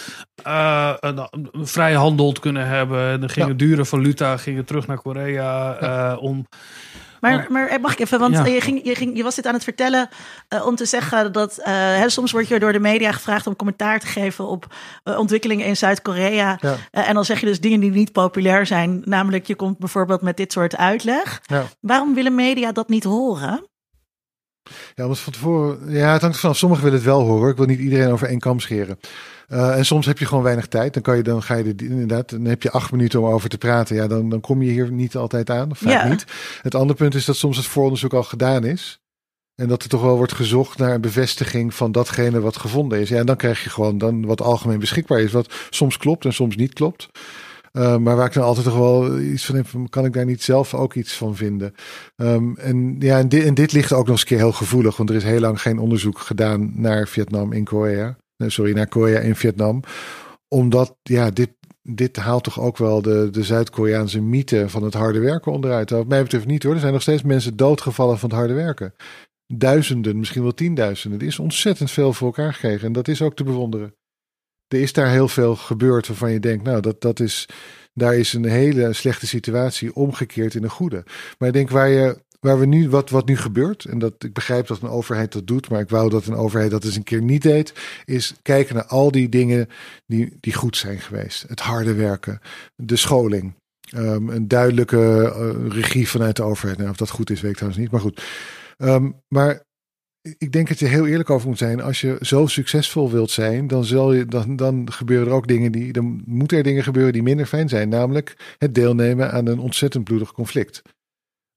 eh, een, vrije handel te kunnen hebben. Dan gingen Ja. dure valuta, gingen terug naar Korea eh, om... Maar, maar mag ik even, want Ja. je, ging, je, ging, je was dit aan het vertellen om te zeggen dat hè, soms word je door de media gevraagd om commentaar te geven op ontwikkelingen in Zuid-Korea. Ja. En dan zeg je dus dingen die niet populair zijn. Namelijk, je komt bijvoorbeeld met dit soort uitleg. Ja. Waarom willen media dat niet horen? Ja, omdat van tevoren. Ja, het hangt vanaf. Sommigen willen het wel horen. Ik wil niet iedereen over één kam scheren. Uh, en soms heb je gewoon weinig tijd. Dan kan je dan ga je er inderdaad. Dan heb je acht minuten om over te praten. Ja, dan, dan kom je hier niet altijd aan. Of vaak ja. niet. Het andere punt is dat soms het vooronderzoek al gedaan is. En dat er toch wel wordt gezocht naar een bevestiging van datgene wat gevonden is. Ja, en dan krijg je gewoon dan wat algemeen beschikbaar is. Wat soms klopt en soms niet klopt. Uh, maar waar ik dan altijd toch wel iets van heb, kan ik daar niet zelf ook iets van vinden. Um, en ja, en dit, dit ligt ook nog eens een keer heel gevoelig, want er is heel lang geen onderzoek gedaan naar Vietnam in Korea. Sorry, naar Korea in Vietnam. Omdat, ja, dit, dit haalt toch ook wel de, de Zuid-Koreaanse mythe van het harde werken onderuit. Wat mij betreft niet hoor. Er zijn nog steeds mensen doodgevallen van het harde werken. Duizenden, misschien wel tienduizenden. Er is ontzettend veel voor elkaar gekregen en dat is ook te bewonderen er is daar heel veel gebeurd waarvan je denkt, nou, dat, dat is, daar is een hele slechte situatie omgekeerd in een goede. Maar ik denk waar je, waar we nu, wat, wat nu gebeurt, en dat ik begrijp dat een overheid dat doet, maar ik wou dat een overheid dat eens een keer niet deed, is kijken naar al die dingen die, die goed zijn geweest. Het harde werken, de scholing. Um, een duidelijke uh, regie vanuit de overheid. Nou, of dat goed is, weet ik trouwens niet. Maar goed. Um, maar ik denk dat je heel eerlijk over moet zijn. Als je zo succesvol wilt zijn, dan, zal je, dan, dan gebeuren er ook dingen die. Dan moeten er dingen gebeuren die minder fijn zijn. Namelijk het deelnemen aan een ontzettend bloedig conflict.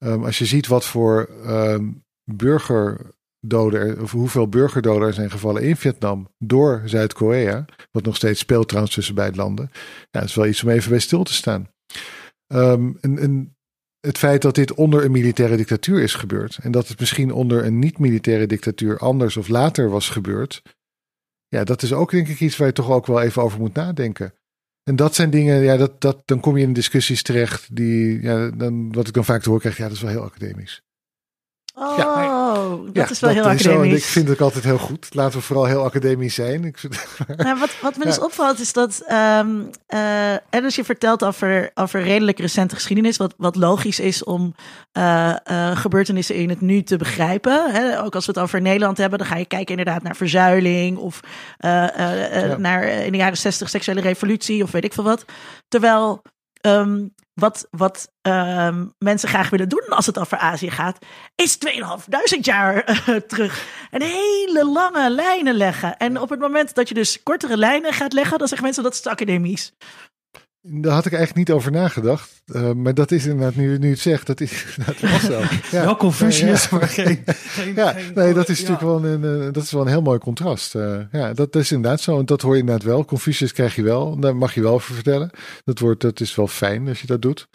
Um, als je ziet wat voor um, burgerdoden er, of hoeveel burgerdoden er zijn gevallen in Vietnam door Zuid-Korea. Wat nog steeds speelt trouwens tussen beide landen. Ja, dat is wel iets om even bij stil te staan. Um, en, en het feit dat dit onder een militaire dictatuur is gebeurd. En dat het misschien onder een niet-militaire dictatuur anders of later was gebeurd. Ja, dat is ook denk ik iets waar je toch ook wel even over moet nadenken. En dat zijn dingen, ja, dat, dat, dan kom je in discussies terecht die, ja, dan, wat ik dan vaak te horen krijg, ja, dat is wel heel academisch. Oh, ja, dat is wel heel academisch. ik vind het altijd heel goed. Laten we vooral heel academisch zijn. Ik nou, wat, wat me dus opvalt is dat um, uh, en als je vertelt over, over redelijk recente geschiedenis, wat, wat logisch is om uh, uh, gebeurtenissen in het nu te begrijpen. Hè? Ook als we het over Nederland hebben, dan ga je kijken inderdaad naar verzuiling of naar in de jaren 60 seksuele revolutie of weet ik veel wat. Terwijl um, wat, wat uh, mensen graag willen doen als het over Azië gaat, is 2500 jaar uh, terug. En hele lange lijnen leggen. En op het moment dat je dus kortere lijnen gaat leggen, dan zeggen mensen dat is academisch. Daar had ik eigenlijk niet over nagedacht. Uh, maar dat is inderdaad, nu, nu het zegt, dat is dat was zo. Ja. Wel Confucius, maar geen, geen, ja, Nee, dat is natuurlijk wel een, uh, dat is wel een heel mooi contrast. Uh, ja, dat, dat is inderdaad zo. En dat hoor je inderdaad wel. Confucius krijg je wel. Daar mag je wel over vertellen. Dat, wordt, dat is wel fijn als je dat doet.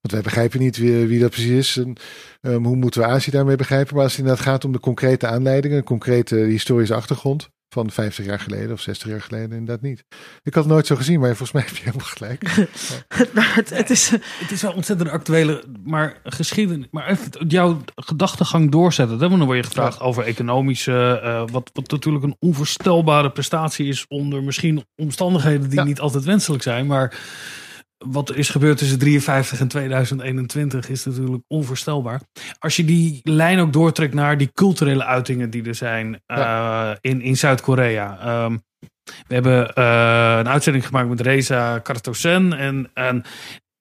Want wij begrijpen niet wie, wie dat precies is. En um, hoe moeten we Azië daarmee begrijpen? Maar als het inderdaad gaat om de concrete aanleidingen, een concrete historische achtergrond van 50 jaar geleden of 60 jaar geleden inderdaad niet. Ik had het nooit zo gezien, maar volgens mij heb je helemaal gelijk. het, het, is, het is wel ontzettend actuele, maar geschiedenis. Maar even jouw gedachtegang doorzetten. Dan word je gevraagd over economische, uh, wat, wat natuurlijk een onvoorstelbare prestatie is onder misschien omstandigheden die ja. niet altijd wenselijk zijn, maar wat er is gebeurd tussen 53 en 2021 is natuurlijk onvoorstelbaar. Als je die lijn ook doortrekt naar die culturele uitingen die er zijn ja. uh, in, in Zuid-Korea. Um, we hebben uh, een uitzending gemaakt met Reza Kartosen. En, en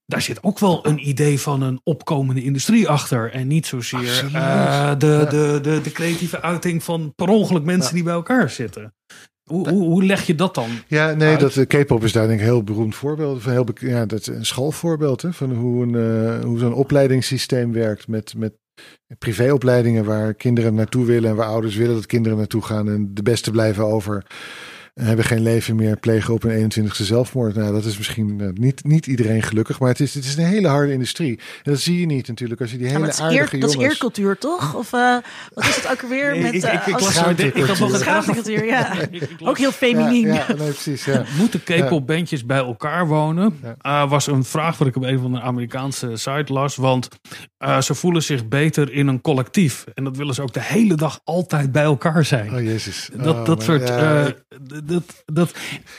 daar zit ook wel een idee van een opkomende industrie achter. En niet zozeer uh, de, ja. de, de, de creatieve uiting van per ongeluk mensen ja. die bij elkaar zitten. Hoe, hoe, hoe, leg je dat dan? Ja, nee, uit? dat K-pop is daar denk ik een heel beroemd voorbeeld van. Heel ja, dat is een schoolvoorbeeld hè, van hoe, een, uh, hoe zo'n opleidingssysteem werkt met, met privéopleidingen waar kinderen naartoe willen en waar ouders willen dat kinderen naartoe gaan en de beste blijven over hebben geen leven meer, plegen op een 21ste zelfmoord. Nou, dat is misschien uh, niet, niet iedereen gelukkig, maar het is, het is een hele harde industrie. En dat zie je niet natuurlijk als je die hele ja, aardige eer, jongens... Dat is eercultuur, toch? Of uh, wat is het ook alweer nee, met... Ik, ik, ik, ik, ik had nog een schaamtecultuur, ja. ook heel feminien. Ja, ja nee, precies, ja. Moeten K-pop bandjes bij elkaar wonen? Uh, was een vraag wat ik op een van de Amerikaanse site las. Want uh, ze voelen zich beter in een collectief. En dat willen ze ook de hele dag altijd bij elkaar zijn. Oh jezus. Dat, oh, dat soort... Dat, dat,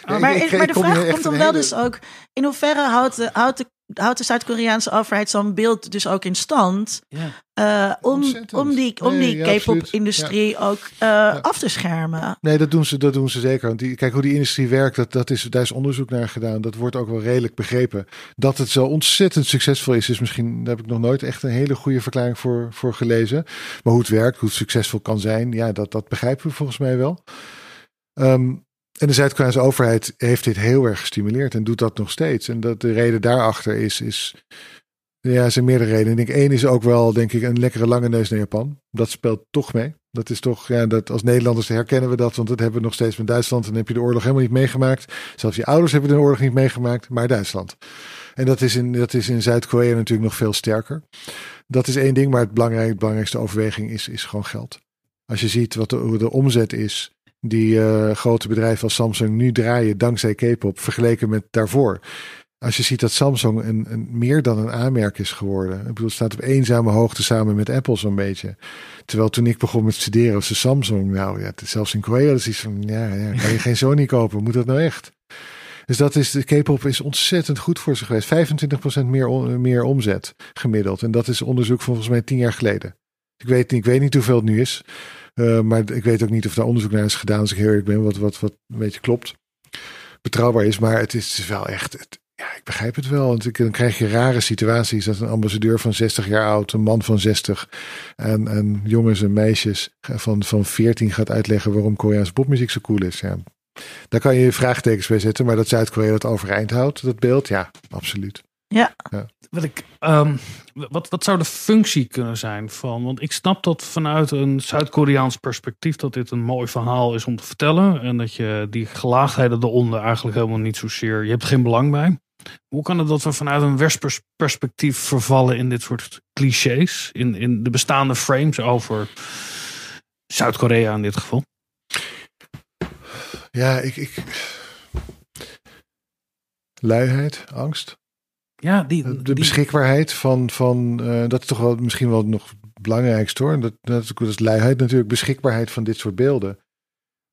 maar, ik, maar de vraag komt dan wel dus ook... in hoeverre houdt de, houdt de houdt de Zuid-Koreaanse overheid zo'n beeld dus ook in stand. Ja. eh, om, om die, om Nee, die ja, K-pop-industrie ook eh, af te schermen. Nee, dat doen ze, dat doen ze zeker. Want die, kijk hoe die industrie werkt, dat, dat is, daar is onderzoek naar gedaan. Dat wordt ook wel redelijk begrepen. Dat het zo ontzettend succesvol is, is misschien, daar heb ik nog nooit echt een hele goede verklaring voor, voor gelezen. Maar hoe het werkt, hoe het succesvol kan zijn, ja, dat, dat begrijpen we volgens mij wel. Ehm, en de Zuid-Koreaanse overheid heeft dit heel erg gestimuleerd en doet dat nog steeds. En dat de reden daarachter is, is ja, zijn meerdere redenen. Ik denk één is ook wel, denk ik, een lekkere lange neus naar Japan. Dat speelt toch mee. Dat is toch, ja, dat als Nederlanders herkennen we dat, want dat hebben we nog steeds met Duitsland. En heb je de oorlog helemaal niet meegemaakt. Zelfs je ouders hebben de oorlog niet meegemaakt, maar Duitsland. En dat is in, dat is in Zuid-Korea natuurlijk nog veel sterker. Dat is één ding, maar het belangrijk, belangrijkste overweging is, is gewoon geld. Als je ziet wat de omzet is die eh, grote bedrijven als Samsung nu draaien dankzij K-pop vergeleken met daarvoor. Als je ziet dat Samsung een, een, meer dan een aanmerk is geworden. Ik bedoel, het staat op eenzame hoogte samen met Apple zo'n beetje. Terwijl toen ik begon met studeren was de Samsung, nou ja, zelfs in Korea is iets van, ja, ja, kan je geen Sony kopen? Moet dat nou echt? Dus dat is, de K-pop is ontzettend goed voor ze geweest. 25% meer, meer omzet gemiddeld. En dat is onderzoek van volgens mij tien jaar geleden. Ik weet, niet- ik weet niet hoeveel het nu is. Uh, maar ik weet ook niet of daar onderzoek naar is gedaan, als ik heel eerlijk ben, wat, wat, wat een beetje klopt. Betrouwbaar is, maar het is wel echt. Het, ja, ik begrijp het wel. Want dan krijg je rare situaties dat een ambassadeur van 60 jaar oud, een man van 60 en, en jongens en meisjes van, van 14 gaat uitleggen waarom Koreaanse popmuziek zo cool is. Ja. Daar kan je vraagtekens bij zetten, maar dat Zuid-Korea dat overeind houdt, dat beeld, ja, absoluut. Ja. ja. Wat, ik, um, wat, wat zou de functie kunnen zijn van? Want ik snap dat vanuit een Zuid-Koreaans perspectief dat dit een mooi verhaal is om te vertellen. En dat je die gelaagdheden eronder eigenlijk helemaal niet zozeer. Je hebt geen belang bij. Hoe kan het dat we vanuit een westers perspectief vervallen in dit soort clichés? In, in de bestaande frames over Zuid-Korea in dit geval? Ja, ik. ik... Luiheid, angst. Ja, die, de die... beschikbaarheid van, van uh, dat is toch wel misschien wel nog het belangrijkste hoor. Dat, dat, is, dat is luiheid natuurlijk, beschikbaarheid van dit soort beelden.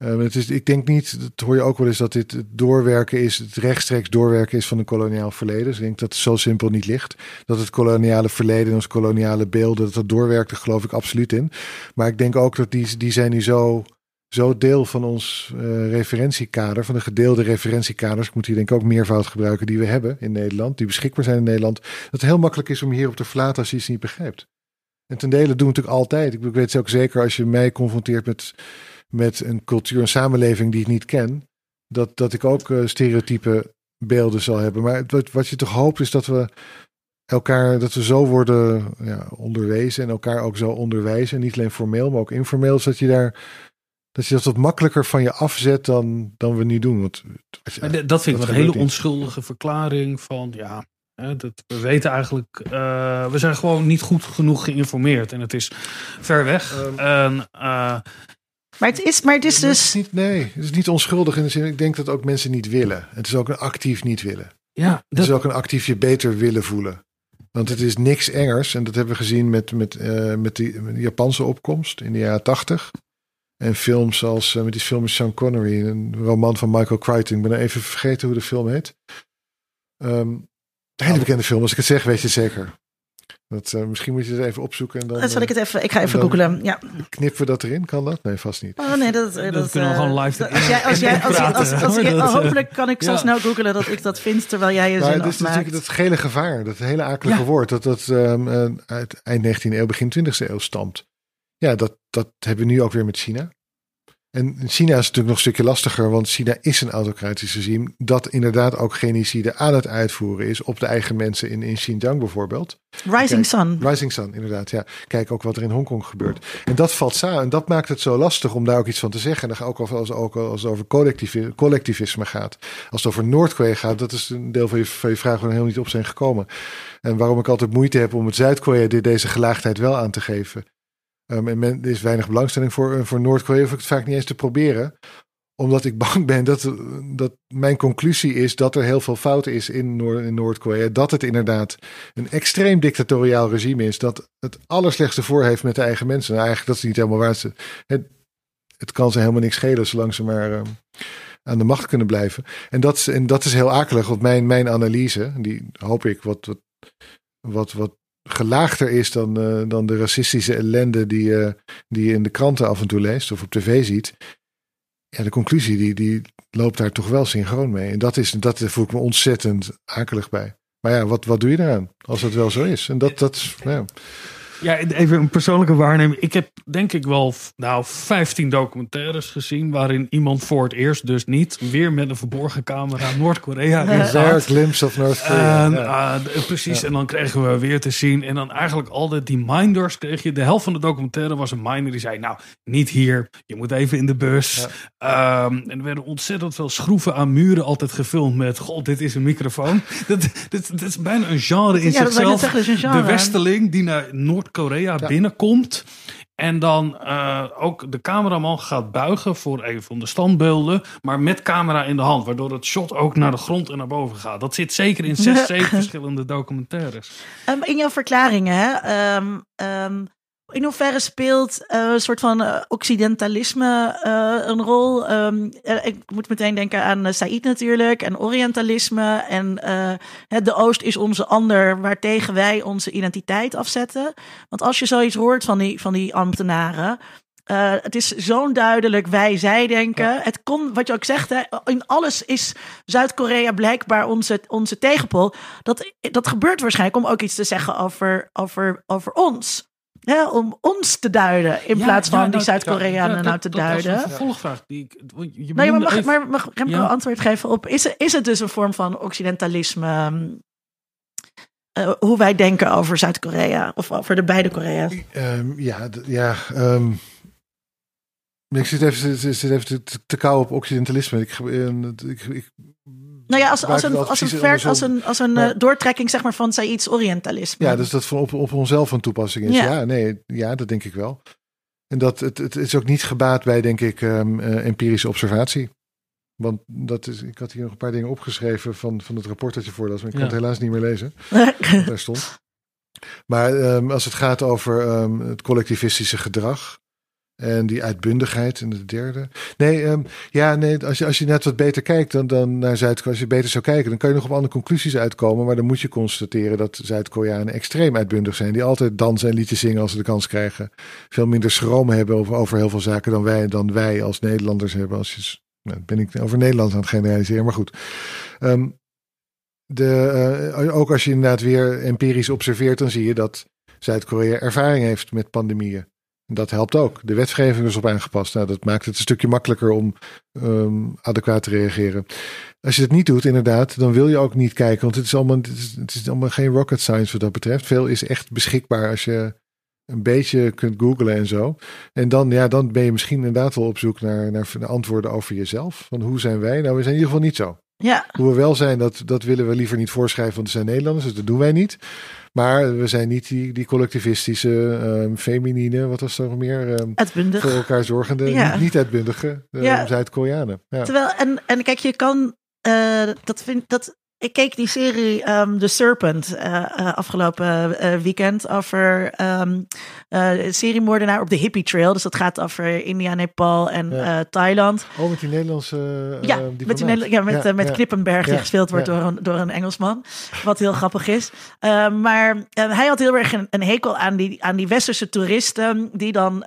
Uh, het is, ik denk niet, dat hoor je ook wel eens, dat dit het doorwerken is, het rechtstreeks doorwerken is van een koloniaal verleden. Dus ik denk dat het zo simpel niet ligt. Dat het koloniale verleden en ons koloniale beelden, dat dat doorwerkt, daar geloof ik absoluut in. Maar ik denk ook dat die, die zijn nu zo, zo deel van ons uh, referentiekader, van de gedeelde referentiekaders. Ik moet hier denk ik ook meervoud gebruiken die we hebben in Nederland, die beschikbaar zijn in Nederland. Dat het heel makkelijk is om hierop te verlaten als je iets niet begrijpt. En ten dele doen we natuurlijk altijd. Ik weet het ook zeker als je mij confronteert met met een cultuur en samenleving die ik niet ken, dat, dat ik ook uh, stereotype beelden zal hebben. Maar wat, wat je toch hoopt is dat we elkaar, dat we zo worden ja, onderwezen en elkaar ook zo onderwijzen. Niet alleen formeel, maar ook informeel, zodat je daar dat je dat wat makkelijker van je afzet dan, dan we nu doen. Want, ja, dat vind ik een hele niet. onschuldige verklaring van ja. Dat, we weten eigenlijk, uh, we zijn gewoon niet goed genoeg geïnformeerd en het is ver weg. Um, en, uh, maar het is, maar het is dus. Het is niet, nee, het is niet onschuldig in de zin. Ik denk dat ook mensen niet willen. Het is ook een actief niet willen. Ja, dat... Het is ook een actief je beter willen voelen. Want het is niks engers. En dat hebben we gezien met, met, uh, met, die, met de Japanse opkomst in de jaren tachtig. En films als uh, met die film met Sean Connery, een roman van Michael Crichton. Ik ben even vergeten hoe de film heet. Um, een hele bekende film. Als ik het zeg, weet je zeker. Dat, uh, misschien moet je het even opzoeken. En dan, dat zal ik het even. Ik ga even googlen. Ja. Knippen we dat erin? Kan dat? Nee, vast niet. Oh nee, dat, dat, dat kunnen we uh, gewoon live. Als jij, als jij, als, als, als, als, als hopelijk kan ik zo ja. snel googlen dat ik dat vind terwijl jij je zin het is natuurlijk dat gele gevaar, dat hele akelige ja. woord, dat dat um, uit eind 19e eeuw, begin 20e eeuw stamt. Ja, dat, dat hebben we nu ook weer met China. En China is natuurlijk nog een stukje lastiger, want China is een autocratisch regime dat inderdaad ook genocide aan het uitvoeren is op de eigen mensen in, in Xinjiang bijvoorbeeld. Rising Kijk, Sun. Rising Sun, inderdaad. Ja. Kijk ook wat er in Hongkong gebeurt. En dat valt samen. En dat maakt het zo lastig om daar ook iets van te zeggen. En dan ook als, ook als het over collectivisme, collectivisme gaat. Als het over Noord-Korea gaat, dat is een deel van je, van je vraag waar we helemaal niet op zijn gekomen. En waarom ik altijd moeite heb om het Zuid-Korea deze gelaagdheid wel aan te geven. Um, en er is weinig belangstelling voor, voor Noord-Korea. Hoef ik het vaak niet eens te proberen. Omdat ik bang ben dat, dat mijn conclusie is dat er heel veel fout is in, Noord, in Noord-Korea. Dat het inderdaad een extreem dictatoriaal regime is. Dat het allerslechtste voor heeft met de eigen mensen. Nou, eigenlijk dat is niet helemaal waar. Het, het kan ze helemaal niks schelen zolang ze maar um, aan de macht kunnen blijven. En dat, en dat is heel akelig, want mijn, mijn analyse, die hoop ik wat, wat, wat, wat gelaagder is dan, eh, dan de racistische ellende die, eh, die je in de kranten af en toe leest of op tv ziet. Ja, de conclusie die, die loopt daar toch wel synchroon mee. En dat, is, dat voel ik me ontzettend akelig bij. Maar ja, wat, wat doe je daaraan als het wel zo is? En dat, dat ja. Ja, even een persoonlijke waarneming. Ik heb denk ik wel nou, 15 documentaires gezien waarin iemand voor het eerst dus niet weer met een verborgen camera Noord-Korea in glimpse of North Korea. Ja. eh, d- precies, en dan kregen we weer te zien. En dan eigenlijk altijd die minders kreeg je. De helft van de documentaire was een minder die zei: Nou, niet hier, je moet even in de bus. Ehm, en er werden ontzettend veel schroeven aan muren altijd gefilmd met: God, dit is een microfoon. dat, dit, dit is bijna een genre in dat zichzelf. zeggen, dat is een genre. De Westeling die naar Noord-Korea binnenkomt. En dan eh, ook de cameraman gaat buigen voor een van de standbeelden. Maar met camera in de hand. Waardoor het shot ook naar de grond en naar boven gaat. Dat zit zeker in zes, zeven verschillende documentaires. Ehm, in jouw verklaringen, hè, ehm, ehm, in hoeverre speelt eh, een soort van eh, occidentalisme eh, een rol? Ehm, eh, ik moet meteen denken aan Said natuurlijk en orientalisme. En het de Oost is onze ander waartegen wij onze identiteit afzetten. Want als je zoiets hoort van die, van die ambtenaren. Uh, het is zo'n duidelijk wij-zij denken. Ja. Het kon, wat je ook zegt, hè, in alles is Zuid-Korea blijkbaar onze, onze tegenpol. Dat, dat gebeurt waarschijnlijk om ook iets te zeggen over, over, over ons. Hè, om ons te duiden in ja, plaats van ja, die Zuid-Koreanen nou te dat, duiden. Dat was een vervolgvraag. Die ik, je nee, maar mag, even... maar mag Remco antwoord geven op... Is, is het dus een vorm van occidentalisme... Uh, hoe wij denken over Zuid-Korea of over de beide Korea's? Um, ja, ja um, ik zit even, zit even te, te, te kou op occidentalisme. Ik, ik, ik nou ja, als, als een, als een, ver, als een, als een ja. uh, doortrekking zeg maar, van Saïds orientalisme. Ja, dus dat van op, op onszelf van toepassing is. Ja. ja, nee, ja, dat denk ik wel. En dat het, het is ook niet gebaat bij, denk ik, um, uh, empirische observatie. Want dat is, ik had hier nog een paar dingen opgeschreven van, van het rapport dat je voorlas, maar ik kan het helaas niet meer lezen. daar stond. Maar um, als het gaat over um, het collectivistische gedrag, en die uitbundigheid en de derde. Nee, um, ja, nee als, je, als je net wat beter kijkt dan, dan naar Zuid-Korea, als je beter zou kijken, dan kan je nog op andere conclusies uitkomen. Maar dan moet je constateren dat Zuid-Koreanen extreem uitbundig zijn. Die altijd dansen en liedjes zingen als ze de kans krijgen. Veel minder schroom hebben over, over heel veel zaken dan wij, dan wij als Nederlanders hebben. Als je, nou, ben ik over Nederland aan het generaliseren, maar goed. Um, de, uh, ook als je inderdaad weer empirisch observeert, dan zie je dat Zuid-Korea ervaring heeft met pandemieën. Dat helpt ook. De wetgeving is op aangepast. Nou, dat maakt het een stukje makkelijker om um, adequaat te reageren. Als je het niet doet, inderdaad, dan wil je ook niet kijken. Want het is allemaal, het is, het is allemaal geen rocket science wat dat betreft. Veel is echt beschikbaar als je een beetje kunt googlen en zo. En dan, ja, dan ben je misschien inderdaad wel op zoek naar, naar, naar antwoorden over jezelf. Van hoe zijn wij? Nou, we zijn in ieder geval niet zo. Ja. Hoe we wel zijn, dat, dat willen we liever niet voorschrijven, want we zijn Nederlanders, dus dat doen wij niet. Maar we zijn niet die, die collectivistische, um, feminine, wat was er nog meer? Um. Voor elkaar zorgende, ja. niet, niet uitbundige uh, ja. Zuid-Koreanen. Ja. Terwijl, en, en kijk, je kan, uh, dat vind dat. Ik keek die serie um, The Serpent uh, uh, afgelopen uh, weekend over um, seriemoordenaar op de hippie trail. Dus dat gaat over India, Nepal en ja. Thailand. Oh, met die Nederlandse ja, met, die Nederla ja, met, ja, met Knippenberg die gespeeld wordt door, een, door een Engelsman. Wat heel grappig is. maar hij had heel erg een, een, hekel aan die, aan die westerse toeristen die dan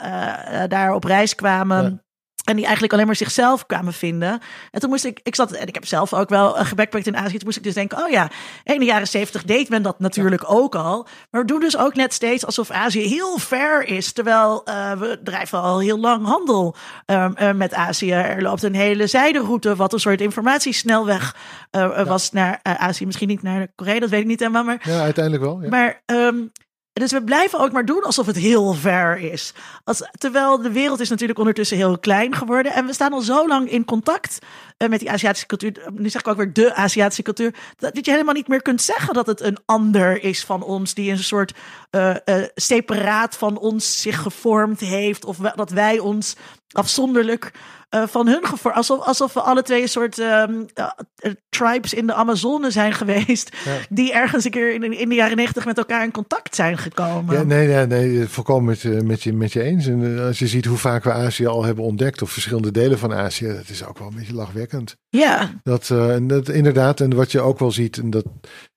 daar op reis kwamen. En die eigenlijk alleen maar zichzelf kwamen vinden. En toen moest ik, ik zat, en ik heb zelf ook wel gebackpackt in Azië. Toen moest ik dus denken, oh ja, in de jaren zeventig deed men dat natuurlijk ja. ook al. Maar we doen dus ook net steeds alsof Azië heel ver is. Terwijl uh, we drijven al heel lang handel uh, uh, met Azië. Er loopt een hele zijderoute, wat een soort informatiesnelweg ja. was naar Azië. Misschien niet naar Korea, dat weet ik niet helemaal. Maar, ja, uiteindelijk wel. Ja. Maar... Um, dus we blijven ook maar doen alsof het heel ver is. Als, terwijl de wereld is natuurlijk ondertussen heel klein geworden. En we staan al zo lang in contact uh, met die Aziatische cultuur. Nu zeg ik ook weer de Aziatische cultuur. Dat, dat je helemaal niet meer kunt zeggen dat het een ander is van ons. Die een soort uh, separaat van ons zich gevormd heeft. Of dat wij ons afzonderlijk eh, van hun gevoel. Alsof, alsof we alle twee een soort ehm, eh, eh, tribes in de Amazone zijn geweest. Ja. Die ergens een keer in, in de jaren negentig met elkaar in contact zijn gekomen. Ja, nee, nee, nee, volkomen met, je- met, je, met je eens. En als je ziet hoe vaak we Azië al hebben ontdekt, of verschillende delen van Azië, dat is ook wel een beetje lachwekkend. ja. Dat, en dat inderdaad, en wat je ook wel ziet, en dat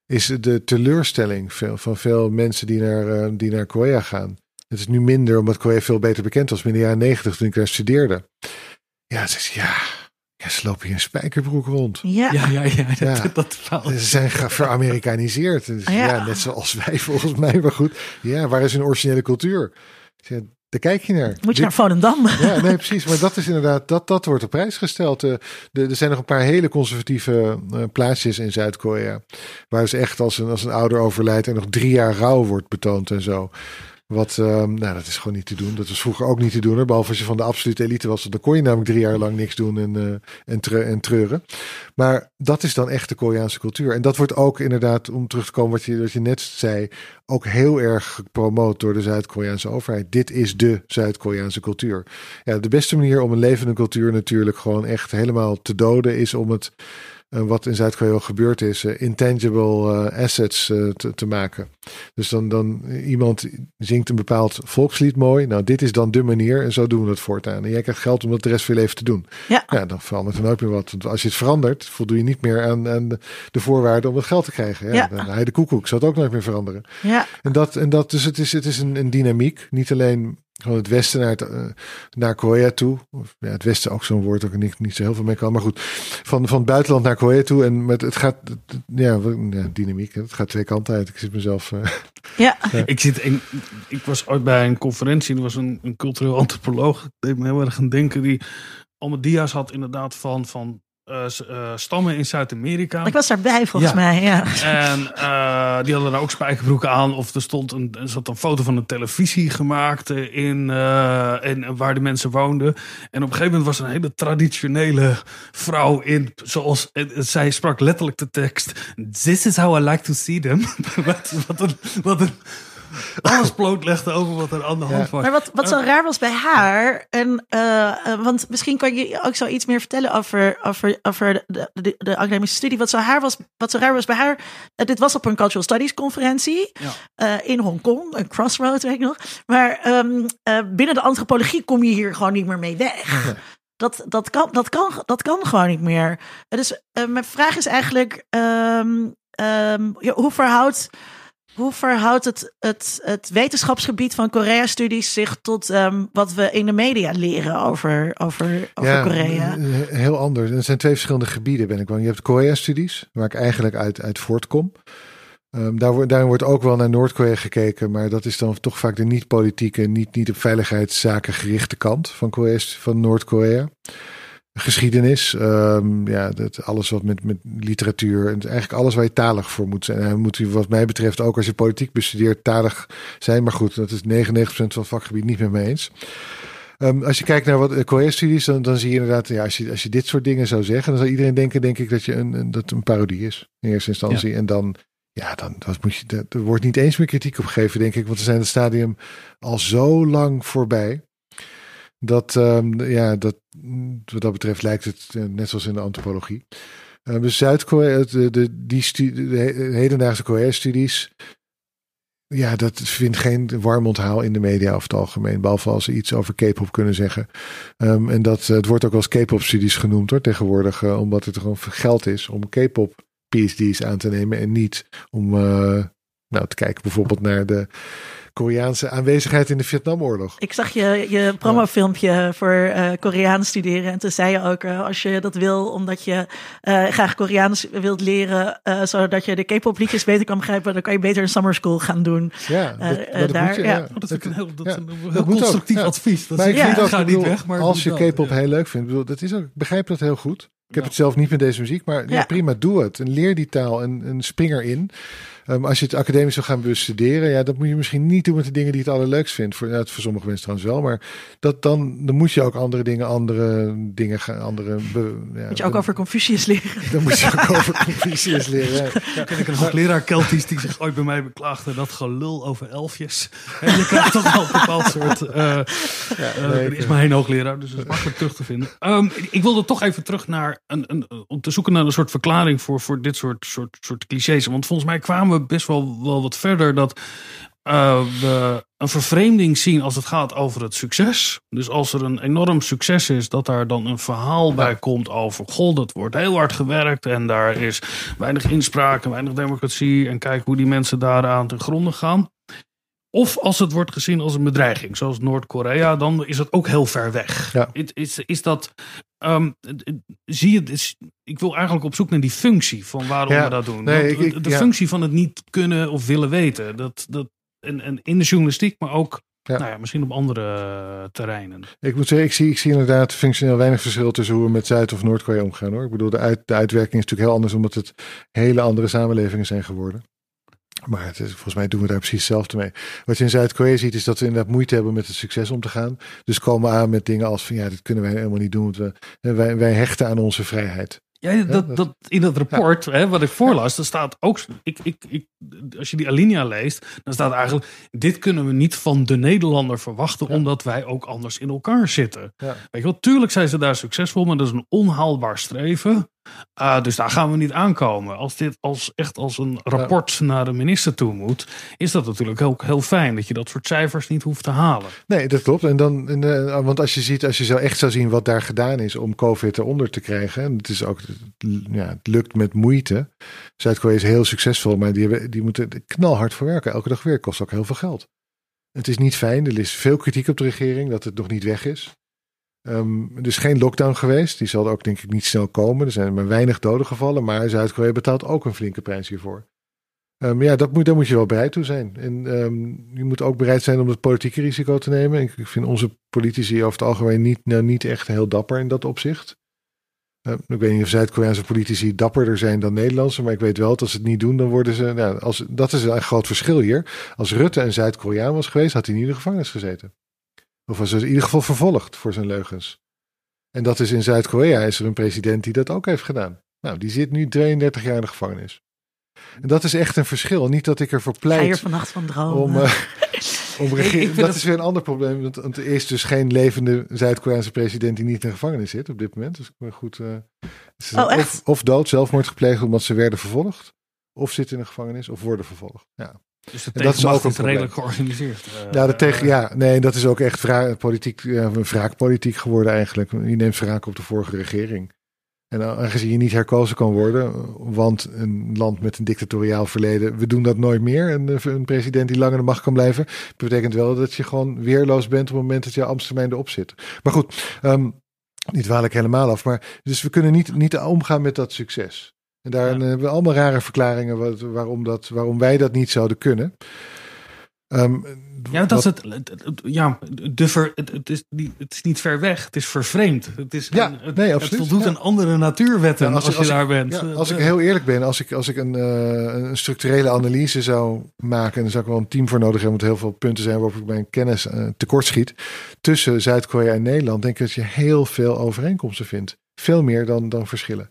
is de teleurstelling van veel mensen die naar, die naar Korea gaan. Het is nu minder, omdat Korea veel beter bekend was. Maar in de jaren negentig, toen ik daar studeerde. Ja, ze, is- ja, ja, ze lopen hier in spijkerbroek rond. Ja. Ja, ja, ja. Dat, Ja. dat. Ze zijn veramerikaniseerd. Dus, Ja. ja. net zoals wij volgens mij. Maar goed, ja, waar is hun originele cultuur? Ja, daar kijk je naar. Moet je Dit- naar Volendam. ja, nee, precies. Maar dat is inderdaad, dat, dat wordt op prijs gesteld. Eh, de, er zijn nog een paar hele conservatieve eh, plaatsjes in Zuid-Korea. Waar ze echt als een, als een ouder overlijdt en nog drie jaar rouw wordt betoond en zo. Wat, ehm, nou, dat is gewoon niet te doen. Dat was vroeger ook niet te doen. Behalve als je van de absolute elite was. Dan kon je namelijk drie jaar lang niks doen en, eh, en, tre- en treuren. Maar dat is dan echt de Koreaanse cultuur. En dat wordt ook inderdaad, om terug te komen wat je, wat je net zei, ook heel erg gepromoot door de Zuid-Koreaanse overheid. Dit is de Zuid-Koreaanse cultuur. Ja, de beste manier om een levende cultuur natuurlijk gewoon echt helemaal te doden is om het, wat in Zuid-Korea gebeurd is, eh, intangible eh, assets eh, te, te maken. Dus dan, dan eh, iemand zingt een bepaald volkslied mooi. Nou, dit is dan de manier en zo doen we het voortaan. En jij krijgt geld om dat de rest van je leven te doen. Ja. Ja, dan verandert er nooit meer wat. Want als je het verandert, voldoe je niet meer aan, aan de, de voorwaarden om het geld te krijgen. Ja, Ja. Dan je de koekoek, zou het ook nooit meer veranderen. Ja. En dat, en dat dus het is, het is een, een dynamiek. Niet alleen gewoon het westen naar, het, eh, naar Korea toe. Of, ja, het westen ook zo'n woord ook niet, niet zo heel veel mee kan. Maar goed, van, van het buitenland naar Korea toe. En met, het gaat, ja, dynamiek. Het gaat twee kanten uit. Ik zit mezelf... eh, Ja. Ik, zit in, ik was ooit bij een conferentie. Er was een, een cultureel antropoloog. Dat deed me heel erg aan denken. Die allemaal dia's had inderdaad van, van eh, eh, stammen in Zuid-Amerika. Ik was daarbij volgens Ja. mij. Ja. En eh, die hadden daar ook spijkerbroeken aan. Of er stond een, er zat een foto van een televisie gemaakt in, eh, en waar de mensen woonden. En op een gegeven moment was er een hele traditionele vrouw in. Zoals, en zij sprak letterlijk de tekst. This is how I like to see them. wat, wat een, wat een, alles blootlegde over wat er aan de hand was. Maar wat, wat zo raar was bij haar, en, eh, eh, want misschien kan je ook zo iets meer vertellen over, over, over de, de, de academische studie. Wat zo, haar was, wat zo raar was bij haar, eh, dit was op een Cultural Studies conferentie Ja. eh, in Hongkong, een crossroad weet ik nog. Maar ehm, eh, binnen de antropologie kom je hier gewoon niet meer mee weg. Dat, dat, kan, dat, kan, dat kan gewoon niet meer. Eh, Dus eh, mijn vraag is eigenlijk, ehm, ehm, ja, hoe verhoudt... Hoe verhoudt het, het, het wetenschapsgebied van Korea-studies zich tot ehm, wat we in de media leren over, over, over Korea? eh, Heel anders. Het zijn twee verschillende gebieden, ben ik bang. Je hebt Korea-studies, waar ik eigenlijk uit, uit voortkom. Ehm, daar, daarin wordt ook wel naar Noord-Korea gekeken, maar dat is dan toch vaak de niet-politieke, niet, niet op veiligheidszaken gerichte kant van, Korea, van Noord-Korea. Geschiedenis, ehm, ja, dat, alles wat met, met literatuur en eigenlijk alles waar je talig voor moet zijn. En moet u, wat mij betreft, ook als je politiek bestudeert, talig zijn. Maar goed, dat is 99% van het vakgebied niet met me eens. Ehm, als je kijkt naar wat Korea-studies, dan, dan zie je inderdaad, ja, als, je, als je dit soort dingen zou zeggen, dan zou iedereen denken, denk ik, dat je een, een, dat een parodie is in eerste instantie. En dan, ja, dan dat moet je, er wordt niet eens meer kritiek op gegeven, denk ik, want we zijn het stadium al zo lang voorbij. Dat, ehm, ja, dat, wat dat betreft lijkt het eh, net zoals in de antropologie. Eh, dus Zuid-Korea, de, de, die de he- hedendaagse Korea-studies, ja, dat vindt geen warm onthaal in de media over het algemeen. Behalve als ze iets over K-pop kunnen zeggen. Ehm, en dat, het wordt ook als K-pop studies genoemd hoor, tegenwoordig. eh, omdat het gewoon geld is om K-pop PhD's aan te nemen. En niet om eh, nou, te kijken bijvoorbeeld naar de Koreaanse aanwezigheid in de Vietnamoorlog. Ik zag je, je promofilmpje voor eh Koreaans studeren. En toen zei je ook, eh, als je dat wil, omdat je eh, graag Koreaans wilt leren, eh, zodat je de K-pop liedjes beter kan begrijpen, dan kan je beter een summer school gaan doen. Ja, dat, daar, moet je, ja. ja. Oh, dat vind ik een heel, dat een heel constructief advies. Dat Maar ik vind ja, ook, ga ik niet weg. Maar als je K-pop ja. heel leuk vindt, bedoel, dat is ook, ik begrijp dat heel goed. Ik heb het zelf niet met deze muziek, maar ja. Ja. prima, doe het. En leer die taal en, en spring erin. Um, als je het academisch wil gaan bestuderen, ja, dat moet je misschien niet doen met de dingen die je het allerleukst vindt. Voor, ja, voor sommige mensen trouwens wel, maar dat, dan, dan moet je ook andere dingen, andere dingen gaan, andere... Be, ja, moet je ook over Confucius leren. Dan moet je ook over Confucius leren. Ja. Ken ik een hoogleraar Keltisch die zich ooit bij mij beklaagde dat gelul over elfjes. En je krijgt toch wel een bepaald soort... Uh, ja, nee, er is maar één hoogleraar, dus dat is makkelijk terug te vinden. Um, ik wilde toch even terug naar, een, een, om te zoeken naar een soort verklaring voor, voor dit soort, soort, soort clichés. Want volgens mij kwamen we best wel, wel wat verder dat uh, we een vervreemding zien als het gaat over het succes. Dus als er een enorm succes is, dat daar dan een verhaal bij komt over: Goh, dat wordt heel hard gewerkt en daar is weinig inspraak en weinig democratie. En kijk hoe die mensen daaraan ten gronde gaan. Of als het wordt gezien als een bedreiging, zoals Noord-Korea, dan is het ook heel ver weg. Ja. Is, is dat, um, zie je, is, ik wil eigenlijk op zoek naar die functie van waarom Ja. we dat doen. Nee, Want ik- ik- de ja. functie van het niet kunnen of willen weten. Dat, dat, en, en in de journalistiek, maar ook Ja. Nou ja, misschien op andere eh, terreinen. Ik moet zeggen, ik zie, ik zie inderdaad functioneel weinig verschil tussen hoe we met Zuid- of Noord-Korea omgaan hoor. Ik bedoel, de, uit, de uitwerking is natuurlijk heel anders omdat het hele andere samenlevingen zijn geworden. Maar het is, volgens mij doen we daar precies hetzelfde mee. Wat je in Zuid-Korea ziet is dat we inderdaad moeite hebben met het succes om te gaan. Dus komen aan met dingen als van ja, dit kunnen wij helemaal niet doen. Want we, hè, wij, wij hechten aan onze vrijheid. Ja, dat, dat- in dat rapport hè, wat ik voorlas, daar staat ook. Ik, ik, ik, als je die alinea leest, dan staat eigenlijk: dit kunnen we niet van de Nederlander verwachten, Ja. omdat wij ook anders in elkaar zitten. Ja. Weet je wel, tuurlijk zijn ze daar succesvol, maar dat is een onhaalbaar streven. Ah, dus daar gaan we niet aankomen. Als dit als, echt als een rapport naar de minister toe moet, is dat natuurlijk ook heel fijn dat je dat soort cijfers niet hoeft te halen. Nee, dat klopt. En dan, en, eh, want als je ziet, als je zo echt zou zien wat daar gedaan is om COVID eronder te krijgen. En het is ook, ja, het lukt met moeite. Zuid-Korea is heel succesvol, maar die, hebben, die moeten knalhard voor werken. Elke dag weer kost ook heel veel geld. Het is niet fijn. Er is veel kritiek op de regering dat het nog niet weg is. Ehm, er is geen lockdown geweest. Die zal ook denk ik niet snel komen. Er zijn maar weinig doden gevallen. Maar Zuid-Korea betaalt ook een flinke prijs hiervoor. Ehm, ja, dat moet, daar moet je wel bereid toe zijn. En ehm, je moet ook bereid zijn om het politieke risico te nemen. Ik, vind onze politici over het algemeen niet, nou, niet echt heel dapper in dat opzicht. Ik weet niet of Zuid-Koreaanse politici dapperder zijn dan Nederlandse, maar ik weet wel dat als ze het niet doen, dan worden ze. Nou, als, dat is een groot verschil hier. Als Rutte een Zuid-Koreaan was geweest, had hij niet in de gevangenis gezeten. Of was in ieder geval vervolgd voor zijn leugens. En dat is in Zuid-Korea is er een president die dat ook heeft gedaan. Nou, die zit nu 32 jaar in de gevangenis. En dat is echt een verschil. Niet dat ik ervoor Ga je pleit vannacht van dromen. om, eh, om Dat het- is weer een ander probleem. Want, want er is dus geen levende Zuid-Koreaanse president die niet in de gevangenis zit op dit moment. Dus ik ben goed. eh, Oh, of, of dood, zelfmoord gepleegd omdat ze werden vervolgd. Of zitten in de gevangenis of worden vervolgd. Ja. Dus de En dat is ook een redelijk georganiseerd. eh, Ja, de tegen, eh, ja, nee, dat is ook echt wra politiek, ja, wraakpolitiek geworden eigenlijk. Je neemt wraak op de vorige regering. En aangezien je niet herkozen kan worden, want een land met een dictatoriaal verleden, we doen dat nooit meer. En eh, een president die lang in de macht kan blijven, betekent wel dat je gewoon weerloos bent op het moment dat je ambtstermijn erop zit. Maar goed, ehm, niet waar ik helemaal af. Maar dus we kunnen niet, niet omgaan met dat succes. En daar Ja. hebben we allemaal rare verklaringen wat, waarom, dat, waarom wij dat niet zouden kunnen. Ehm, Ja, dat is het, het- het- Ja, de ver, het, het, is niet, het is niet ver weg. Het is vervreemd. Het, is Ja, een- het, nee, het absoluut, voldoet ja. aan andere natuurwetten Ja, als, je als ik- daar bent. Als ik heel eerlijk ben, als ik, als ik een, eh, een structurele analyse zou maken, en dan zou ik wel een team voor nodig hebben, want heel veel punten zijn waarop ik mijn kennis eh, tekort schiet. Tussen Zuid-Korea en Nederland, denk ik dat je heel veel overeenkomsten vindt. Veel meer dan, dan verschillen.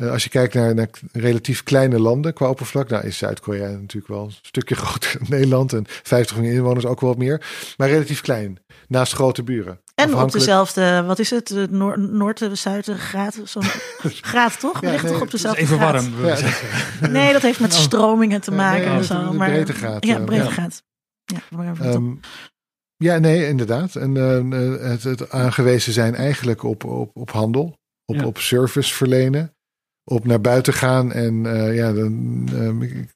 Eh, als je kijkt naar, naar relatief kleine landen qua oppervlak, nou is Zuid-Korea natuurlijk wel een stukje groter dan Nederland en 50 miljoen inwoners ook wel wat meer, maar relatief klein, naast grote buren. en op dezelfde, wat is het, de Noor- Noord- en Zuid-graad? Zo'n graad toch? We Ja, nee, toch op dezelfde even graad? warm. Ja. Nee, dat heeft met stromingen te Ja, maken nee, en zo. maar, breedtegraad, Ja, eh, breedtegraad. Ja, maar even let op. Ehm, ja, nee, inderdaad. En eh, het, het aangewezen zijn eigenlijk op, op, op handel, op, Ja. op service verlenen, op naar buiten gaan. En eh, ja, dan ehm, ik,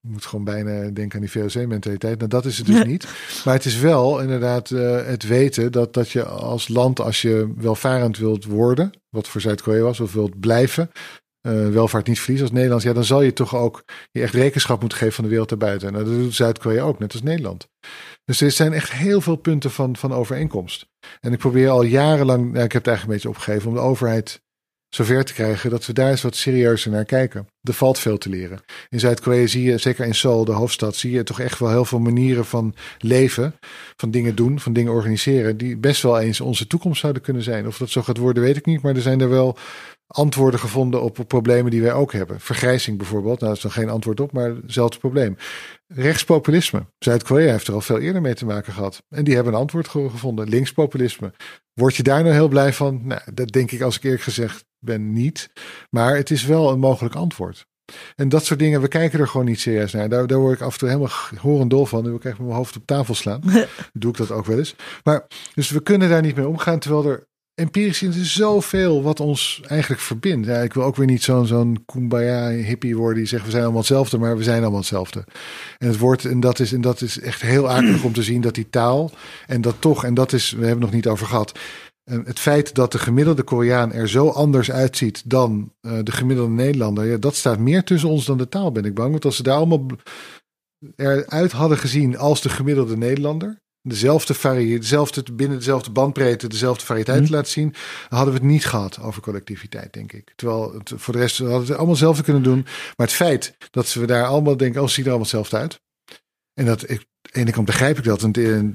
moet gewoon bijna denken aan die VOC-mentaliteit. Nou, dat is het dus niet. Maar het is wel inderdaad eh, het weten dat, dat je als land, als je welvarend wilt worden, wat voor Zuid-Korea was, of wilt blijven, eh, welvaart niet verliezen als Nederland, ja, dan zal je toch ook je echt rekenschap moeten geven van de wereld daarbuiten. Nou, dat doet Zuid-Korea ook, net als Nederland. Dus er zijn echt heel veel punten van, van overeenkomst. En ik probeer al jarenlang, nou, ik heb het eigenlijk een beetje opgegeven, om de overheid zover te krijgen dat we daar eens wat serieuzer naar kijken. Er valt veel te leren. In Zuid-Korea zie je, zeker in Seoul, de hoofdstad, zie je toch echt wel heel veel manieren van leven, van dingen doen, van dingen organiseren, die best wel eens onze toekomst zouden kunnen zijn. Of dat zo gaat worden, weet ik niet, maar er zijn er wel antwoorden gevonden op problemen die wij ook hebben. Vergrijzing bijvoorbeeld, nou, dat is nog geen antwoord op, maar hetzelfde probleem. Rechtspopulisme. Zuid-Korea heeft er al veel eerder mee te maken gehad. En die hebben een antwoord gevonden. Linkspopulisme. Word je daar nou heel blij van? Nou, dat denk ik als ik eerlijk gezegd ben niet. Maar het is wel een mogelijk antwoord. En dat soort dingen, we kijken er gewoon niet serieus naar. Daar, daar word ik af en toe helemaal horendol van. Ik krijg mijn hoofd op tafel slaan. Doe ik dat ook wel eens. Maar dus we kunnen daar niet mee omgaan. Terwijl er empirisch is zoveel wat ons eigenlijk verbindt. Ja, ik wil ook weer niet zo'n zo'n kumbaya hippie worden die zegt we zijn allemaal hetzelfde, maar we zijn allemaal hetzelfde. En het wordt en dat is en dat is echt heel akelig om te zien dat die taal en dat toch en dat is we hebben het nog niet over gehad. Het feit dat de gemiddelde Koreaan er zo anders uitziet dan uh, de gemiddelde Nederlander, ja, dat staat meer tussen ons dan de taal, ben ik bang. Want als ze daar allemaal eruit hadden gezien als de gemiddelde Nederlander, dezelfde variëteit, dezelfde, binnen dezelfde bandbreedte, dezelfde variëteit mm. laten zien, hadden we het niet gehad over collectiviteit, denk ik. Terwijl het, voor de rest hadden we het allemaal hetzelfde kunnen doen. Maar het feit dat ze daar allemaal denken, oh, ziet er allemaal hetzelfde uit. En dat ik, de ene kant begrijp ik dat. En,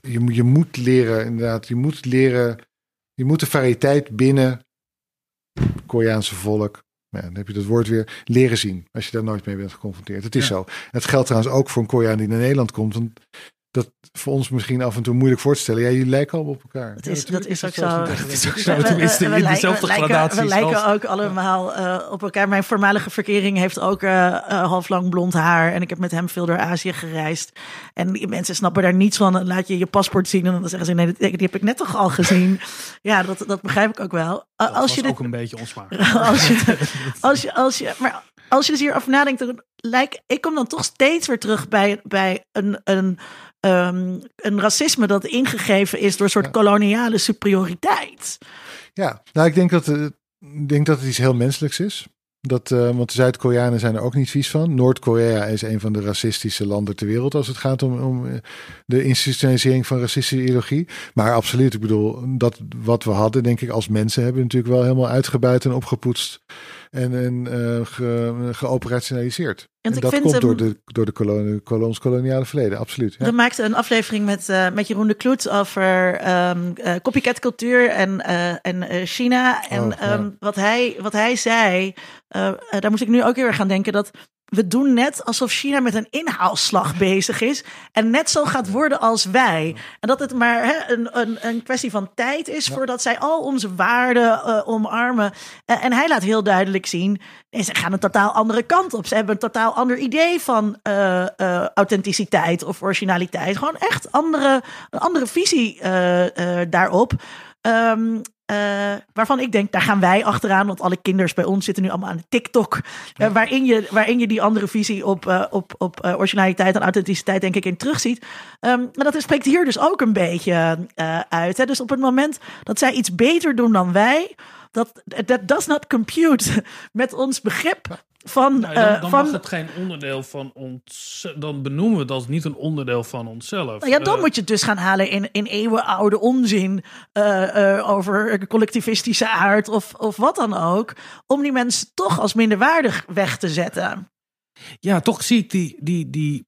je, je moet leren, inderdaad, je moet leren, je moet de variëteit binnen Koreaanse volk, ja, dan heb je dat woord weer leren zien. Als je daar nooit mee bent geconfronteerd. Het is zo. Het geldt trouwens ook voor een Koreaan die naar Nederland komt. Want dat voor ons misschien af en toe moeilijk voor te stellen. Ja, jullie lijken allemaal op elkaar. Dat is, dat is ook zo. Dat is ook zo. Tenminste, in dezelfde gradaties. We lijken ook allemaal uh, op elkaar. Mijn voormalige verkering heeft ook uh, uh, half lang blond haar. En ik heb met hem veel door Azië gereisd. En die mensen snappen daar niets van. Dan laat je je paspoort zien. En dan zeggen ze, nee, die heb ik net toch al gezien. ja, dat, dat begrijp ik ook wel. Dat als was je dit, ook een beetje onsmakelijk. als, je, als, je, als je, maar als je dus hierover nadenkt, dan lijkt, ik kom dan toch steeds weer terug bij, bij een... een um, een racisme dat ingegeven is door een soort koloniale superioriteit. Ja, nou ik denk dat, uh, ik denk dat het iets heel menselijks is. Dat, uh, want de Zuid-Koreanen zijn er ook niet vies van. Noord-Korea is een van de racistische landen ter wereld als het gaat om, om eh, de institutionalisering van racistische ideologie. Maar absoluut, ik bedoel, dat wat we hadden, denk ik, als mensen hebben natuurlijk wel helemaal uitgebuit en opgepoetst en, en uh, ge, geoperationaliseerd. En, dat komt door, de, door de kolon, kolons koloniale verleden, absoluut. Ja. We maakten een aflevering met, uh, met Jeroen de Kloet over um, uh, copycat cultuur en, en China. En oh, ja. um, wat, hij, wat hij zei, daar moest ik nu ook weer gaan denken, dat we doen net alsof China met een inhaalslag bezig is. En net zo gaat worden als wij. En dat het maar hè, een, een, een kwestie van tijd is voordat zij al onze waarden uh, omarmen. Uh, en hij laat heel duidelijk zien. Nee, ze gaan een totaal andere kant op. Ze hebben een totaal ander idee van uh, authenticiteit of originaliteit. Gewoon echt andere, een andere visie daarop. Um, uh, waarvan ik denk, daar gaan wij achteraan. Want alle kinders bij ons zitten nu allemaal aan TikTok. Uh, waarin, je, waarin je die andere visie op, uh, op, op originaliteit en authenticiteit, denk ik, in terugziet. Um, maar dat spreekt hier dus ook een beetje uit. Hè? Dus op het moment dat zij iets beter doen dan wij. Dat that does not compute met ons begrip van, nou, dan, dan van, mag het geen onderdeel van ons. Dan benoemen we het als niet een onderdeel van onszelf. Nou ja, dan uh, moet je het dus gaan halen in, in eeuwenoude onzin uh, uh, over collectivistische aard of, of wat dan ook. Om die mensen toch als minderwaardig weg te zetten. Ja, toch zie ik die, die, die,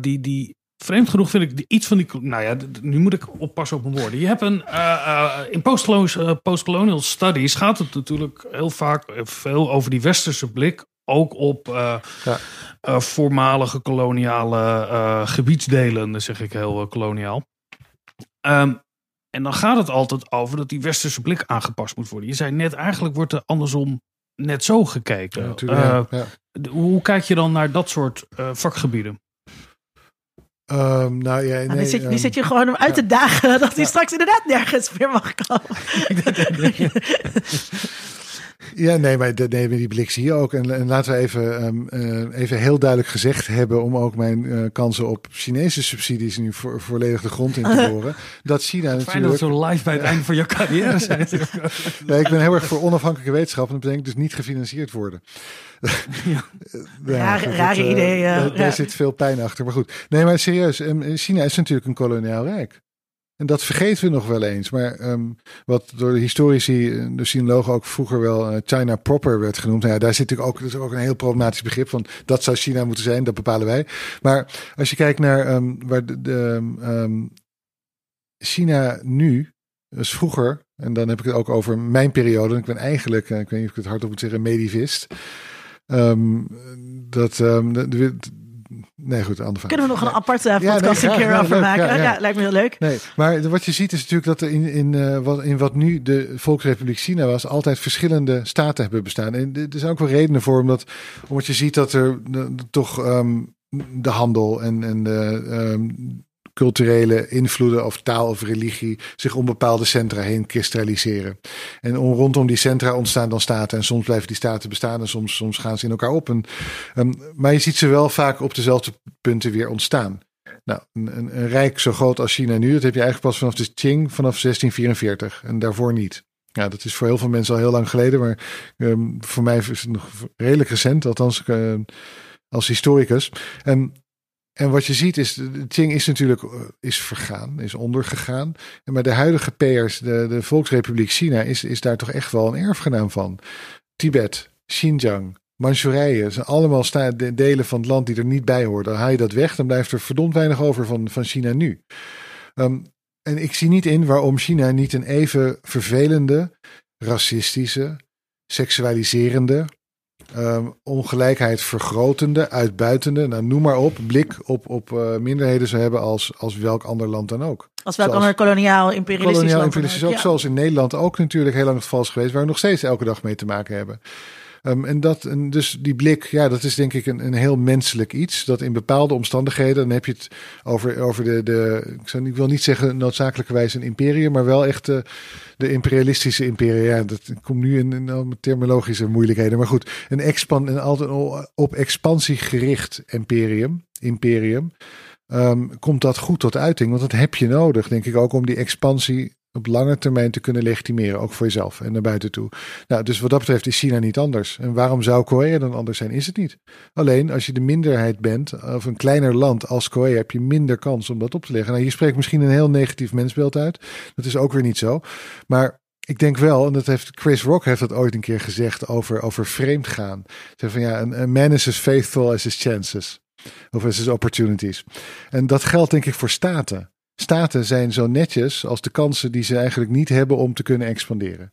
die, die vreemd genoeg vind ik iets van die. Nou ja, nu moet ik oppassen op mijn woorden. Je hebt een. Uh, uh, in postcolonial, postcolonial studies gaat het natuurlijk heel vaak veel over die westerse blik. Ook op ja. voormalige koloniale gebiedsdelen, zeg ik heel koloniaal. Um, en dan gaat het altijd over dat die westerse blik aangepast moet worden. Je zei net, eigenlijk wordt er andersom net zo gekeken. Ja, ja, hoe kijk je dan naar dat soort vakgebieden? Um, nou ja, nee, nou, die, zit, die um, zit je gewoon om uit te dagen dat hij ja. straks inderdaad nergens meer mag komen. Ja, nee, maar de, nee, die blik zie je ook. En, en laten we even, um, uh, even heel duidelijk gezegd hebben, om ook mijn uh, kansen op Chinese subsidies nu vo volledig de grond in te boren. Dat China Fijn natuurlijk... dat zo live bij het einde van je carrière zijn. nee, ik ben heel erg voor onafhankelijke wetenschap en dat betekent dus niet gefinancierd worden. ja. ja rare, rare uh, ideeën. Daar, daar zit veel pijn achter, maar goed. Nee, maar serieus, China is natuurlijk een koloniaal rijk. En dat vergeten we nog wel eens. Maar ehm, wat door de historici, eh, de sinologen ook vroeger wel uh, China proper werd genoemd. Nou ja, daar zit natuurlijk ook, dat is ook een heel problematisch begrip van dat zou China moeten zijn, dat bepalen wij. Maar als je kijkt naar um, waar de, um, China nu, dus vroeger, en dan heb ik het ook over mijn periode. Ik ben eigenlijk, ik weet niet of ik het hardop moet zeggen, medivist. dat de, Nee, goed, andere Kunnen we nog een aparte podcast een keer over maken? Ja, lijkt me heel leuk. Nee, maar wat je ziet is natuurlijk dat er in, in, uh, wat, in wat nu de Volksrepubliek China was, altijd verschillende staten hebben bestaan. En er zijn ook wel redenen voor, omdat, omdat je ziet dat er toch um, de handel en, en de, um, culturele invloeden of taal of religie zich om bepaalde centra heen kristalliseren. En rondom die centra ontstaan dan staten en soms blijven die staten bestaan en soms, soms gaan ze in elkaar op. En, um, maar je ziet ze wel vaak op dezelfde punten weer ontstaan. Nou, een, een, rijk zo groot als China nu, dat heb je eigenlijk pas vanaf de Qing vanaf 1644 en daarvoor niet. Ja, dat is voor heel veel mensen al heel lang geleden, maar um, voor mij is het nog redelijk recent, althans uh, als historicus. En wat je ziet is, de Qing is natuurlijk eh, is vergaan, is ondergegaan. Maar de huidige P'ers, de, de Volksrepubliek China, is, is daar toch echt wel een erfgenaam van. Tibet, Xinjiang, Manchurije, zijn allemaal delen van het land die er niet bij horen. Haal je dat weg, dan blijft er verdomd weinig over van, van China nu. Um, en ik zie niet in waarom China niet een even vervelende, racistische, seksualiserende, Um, ongelijkheid vergrotende, uitbuitende, nou, noem maar op, blik op, op uh, minderheden zou hebben als, als welk ander land dan ook. Als welk ander koloniaal imperialistisch koloniaal land imperialistisch ook, ja. zoals in Nederland ook natuurlijk heel lang het geval is geweest, waar we nog steeds elke dag mee te maken hebben. Um, en, dat, en dus die blik, ja, dat is denk ik een, een heel menselijk iets. Dat in bepaalde omstandigheden, dan heb je het over, over de, de ik, wil niet zeggen noodzakelijkerwijs een imperium, maar wel echt de, imperialistische imperia. Ja, dat komt nu in, in terminologische moeilijkheden. Maar goed, een, expan, een altijd op expansie gericht imperium, imperium um, komt dat goed tot uiting. Want dat heb je nodig, denk ik ook, om die expansie op lange termijn te kunnen legitimeren, ook voor jezelf en naar buiten toe. Nou, dus wat dat betreft is China niet anders. En waarom zou Korea dan anders zijn? Is het niet. Alleen als je de minderheid bent, of een kleiner land als Korea, heb je minder kans om dat op te leggen. Nou, hier spreekt misschien een heel negatief mensbeeld uit. Dat is ook weer niet zo. Maar ik denk wel, en dat heeft Chris Rock heeft dat ooit een keer gezegd over, over vreemd gaan. Zeg van ja, een man is as faithful as his chances. Of as his opportunities. En dat geldt denk ik voor staten staten zijn zo netjes als de kansen die ze eigenlijk niet hebben om te kunnen expanderen.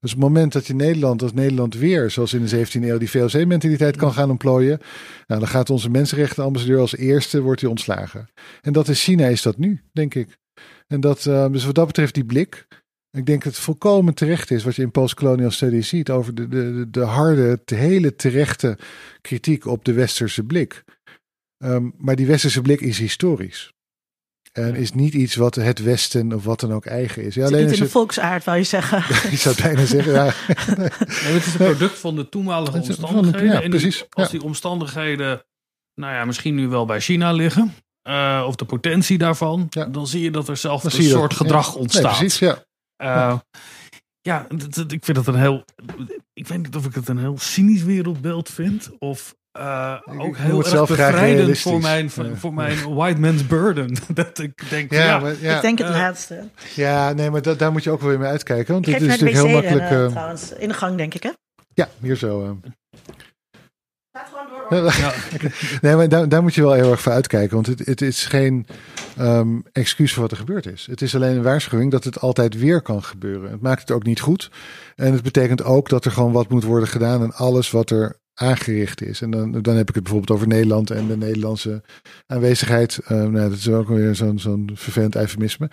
Dus het moment dat je Nederland als Nederland weer, zoals in de 17e eeuw, die VOC-mentaliteit kan gaan ontplooien, nou, dan gaat onze mensenrechtenambassadeur als eerste wordt hij ontslagen. En dat is China is dat nu, denk ik. En dat, uh, dus wat dat betreft die blik, ik denk dat het volkomen terecht is wat je in postcolonial studies ziet over de, de, de harde, de hele terechte kritiek op de westerse blik. Um, maar die westerse blik is historisch. En is niet iets wat het Westen of wat dan ook eigen is. Ja, alleen niet in de volksaard, wou je zeggen. ik zou het bijna zeggen, ja. nee, het is een product van de toenmalige omstandigheden. Ja, precies. als die omstandigheden, nou ja, misschien nu wel bij China liggen. Uh, of de potentie daarvan. Ja. Dan zie je dat er zelf een soort dat. gedrag ontstaat. Nee, precies, ja. Uh, ja, ik vind het een heel. Ik weet niet of ik het een heel cynisch wereldbeeld vind. Of uh, ook heel erg bevrijdend voor mijn, ja. voor mijn white man's burden. dat ik denk, ja, ja, maar, ja. ik denk het uh, laatste. Ja, nee, maar da daar moet je ook wel weer mee uitkijken. Want het is natuurlijk heel makkelijk. Uh, trouwens, in de gang, denk ik, hè? Ja, hier zo. Gaat gewoon door. Ja. nee, maar daar, daar, moet je wel heel erg voor uitkijken. Want het, het is geen um, excuus voor wat er gebeurd is. Het is alleen een waarschuwing dat het altijd weer kan gebeuren. Het maakt het ook niet goed. En het betekent ook dat er gewoon wat moet worden gedaan. En alles wat er aangericht is. En dan, dan heb ik het bijvoorbeeld over Nederland en de Nederlandse aanwezigheid. Uh, nou, dat is ook weer zo'n zo'n vervelend eufemisme.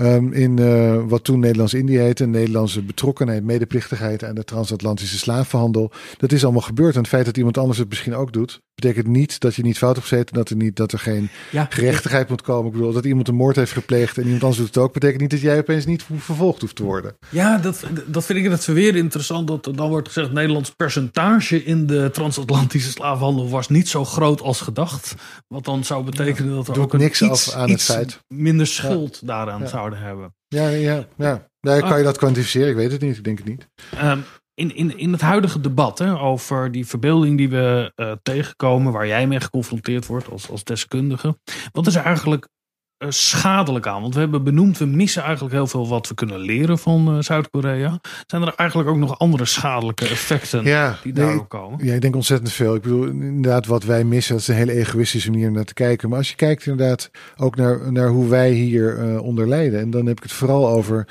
Um, in uh, wat toen Nederlands-Indië heette, Nederlandse betrokkenheid, medeplichtigheid aan de transatlantische slavenhandel. Dat is allemaal gebeurd. En het feit dat iemand anders het misschien ook doet, betekent niet dat je niet fout hebt gezeten, dat er, niet, dat er geen ja, gerechtigheid moet komen. Ik bedoel, dat iemand een moord heeft gepleegd en iemand anders doet het ook, betekent niet dat jij opeens niet vervolgd hoeft te worden. Ja, dat, dat vind ik het weer interessant, dat er dan wordt gezegd Nederlands percentage in de transatlantische slavenhandel was niet zo groot als gedacht. Wat dan zou betekenen dat er ook een niks iets, af aan het feit. minder schuld daaraan zouden hebben. Ja, ja, ja. Nee, kan je dat kwantificeren? Ik weet het niet, ik denk het niet. Um, in, in, in het huidige debat hè, over die verbeelding die we uh, tegenkomen, waar jij mee geconfronteerd wordt als, als deskundige. Wat is eigenlijk eh, schadelijk aan? Want we hebben benoemd, we missen eigenlijk heel veel wat we kunnen leren van eh, Zuid-Korea. Zijn er eigenlijk ook nog andere schadelijke effecten Ja, die nee, daarop komen? Ja, ik denk ontzettend veel. Ik bedoel, inderdaad, wat wij missen, dat is een hele egoïstische manier om naar te kijken. Maar als je kijkt inderdaad ook naar, naar hoe wij hier eh, onder lijden. En dan heb ik het vooral over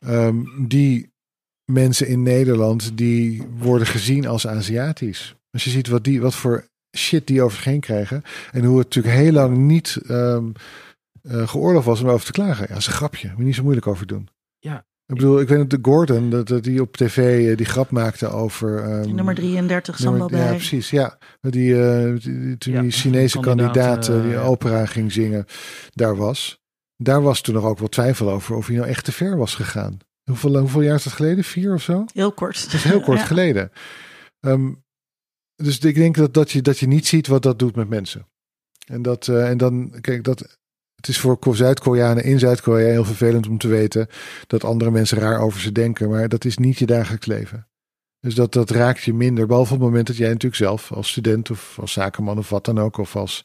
ehm, die mensen in Nederland die worden gezien als Aziatisch. Als je ziet wat, die, wat voor shit die over zich heen krijgen. En hoe het natuurlijk heel lang niet ehm eh, geoorloofd was om over te klagen. Ja, dat is een grapje. Moet je niet zo moeilijk over doen. Ja. Ik bedoel, ik weet dat de Gordon, dat, dat die op tv eh, die grap maakte over... ehm, Nummer 33, Nummer- Sambal Ja, bij. precies. Ja, die, eh, die- die- toen Ja, die Chinese kandidaat, die ja. opera ging zingen, daar was. Daar was toen nog ook wel twijfel over of hij nou echt te ver was gegaan. Hoeveel, hoeveel jaar is dat geleden? Vier of zo? Heel kort. Dat is heel kort Ja. geleden. Ehm, dus ik denk dat, dat, je, dat je niet ziet wat dat doet met mensen. En, dat, eh, en dan, kijk, dat, het is voor Ko- Zuid-Koreanen in Zuid-Korea heel vervelend om te weten dat andere mensen raar over ze denken. Maar dat is niet je dagelijks leven. Dus dat, dat raakt je minder. Behalve op het moment dat jij natuurlijk zelf als student of als zakenman of wat dan ook. Of als,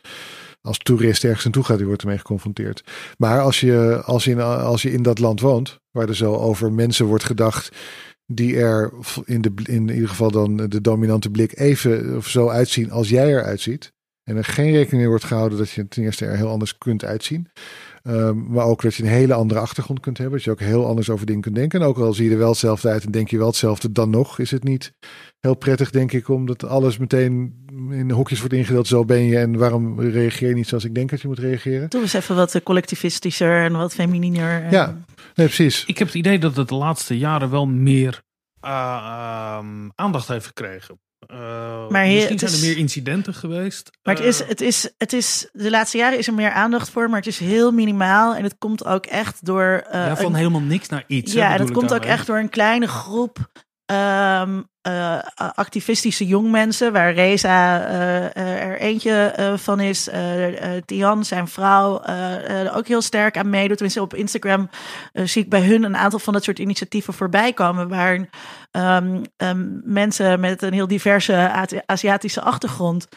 als toerist ergens naartoe gaat, die wordt ermee geconfronteerd. Maar als je, als, in, als je in dat land woont, waar er zo over mensen wordt gedacht die er in, de, in ieder geval dan de dominante blik even of zo uitzien als jij eruit ziet. En er geen rekening mee wordt gehouden dat je ten eerste er heel anders kunt uitzien. Ehm, maar ook dat je een hele andere achtergrond kunt hebben. Dat je ook heel anders over dingen kunt denken. En ook al zie je er wel hetzelfde uit en denk je wel hetzelfde, dan nog is het niet heel prettig, denk ik, omdat alles meteen in hokjes wordt ingedeeld. Zo ben je en waarom reageer je niet zoals ik denk dat je moet reageren? Doe eens even wat eh, collectivistischer en wat femininer. en- Ja. Nee, precies. Ik heb het idee dat het de laatste jaren wel meer eh, ehm, aandacht heeft gekregen. Eh, Maar hier- misschien het zijn er meer incidenten geweest. Maar het is, Eh, het, is, het is, de laatste jaren is er meer aandacht voor, maar het is heel minimaal. En het komt ook echt door. eh, ja, van een- helemaal niks naar iets. hè, ja, en het komt ook echt door een kleine groep ehm, eh, activistische jongmensen, waar Reza eh, eh, er eentje van is. Tian, zijn vrouw, ook heel sterk aan meedoet. Tenminste, op Instagram zie ik bij hun een aantal van dat soort initiatieven voorbij komen, waar ehm, ehm, mensen met een heel diverse Azi- Aziatische achtergrond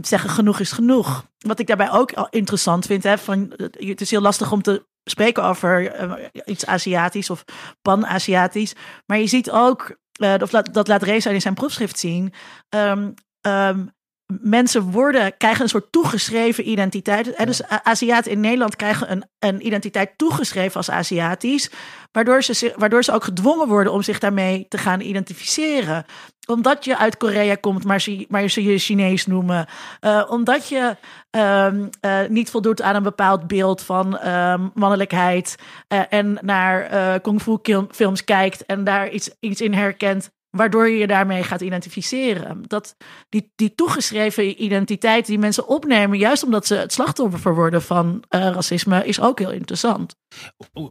zeggen genoeg is genoeg. Wat ik daarbij ook interessant vind, hè, van, het is heel lastig om te spreken over eh, iets Aziatisch of pan-Aziatisch. Maar je ziet ook, eh, of laat, dat laat Reza in zijn proefschrift zien, ehm, ehm, mensen worden, krijgen een soort toegeschreven identiteit. Hè, Dus Aziaten in Nederland krijgen een, een identiteit toegeschreven als Aziatisch, waardoor ze, waardoor ze ook gedwongen worden om zich daarmee te gaan identificeren. Omdat je uit Korea komt, maar ze, maar ze je Chinees noemen. Eh, omdat je ehm, eh, niet voldoet aan een bepaald beeld van ehm, mannelijkheid. eh, en naar kung fu films kijkt en daar iets, iets in herkent. Waardoor je je daarmee gaat identificeren. Dat, die, die toegeschreven identiteit die mensen opnemen, juist omdat ze het slachtoffer worden van eh, racisme, is ook heel interessant.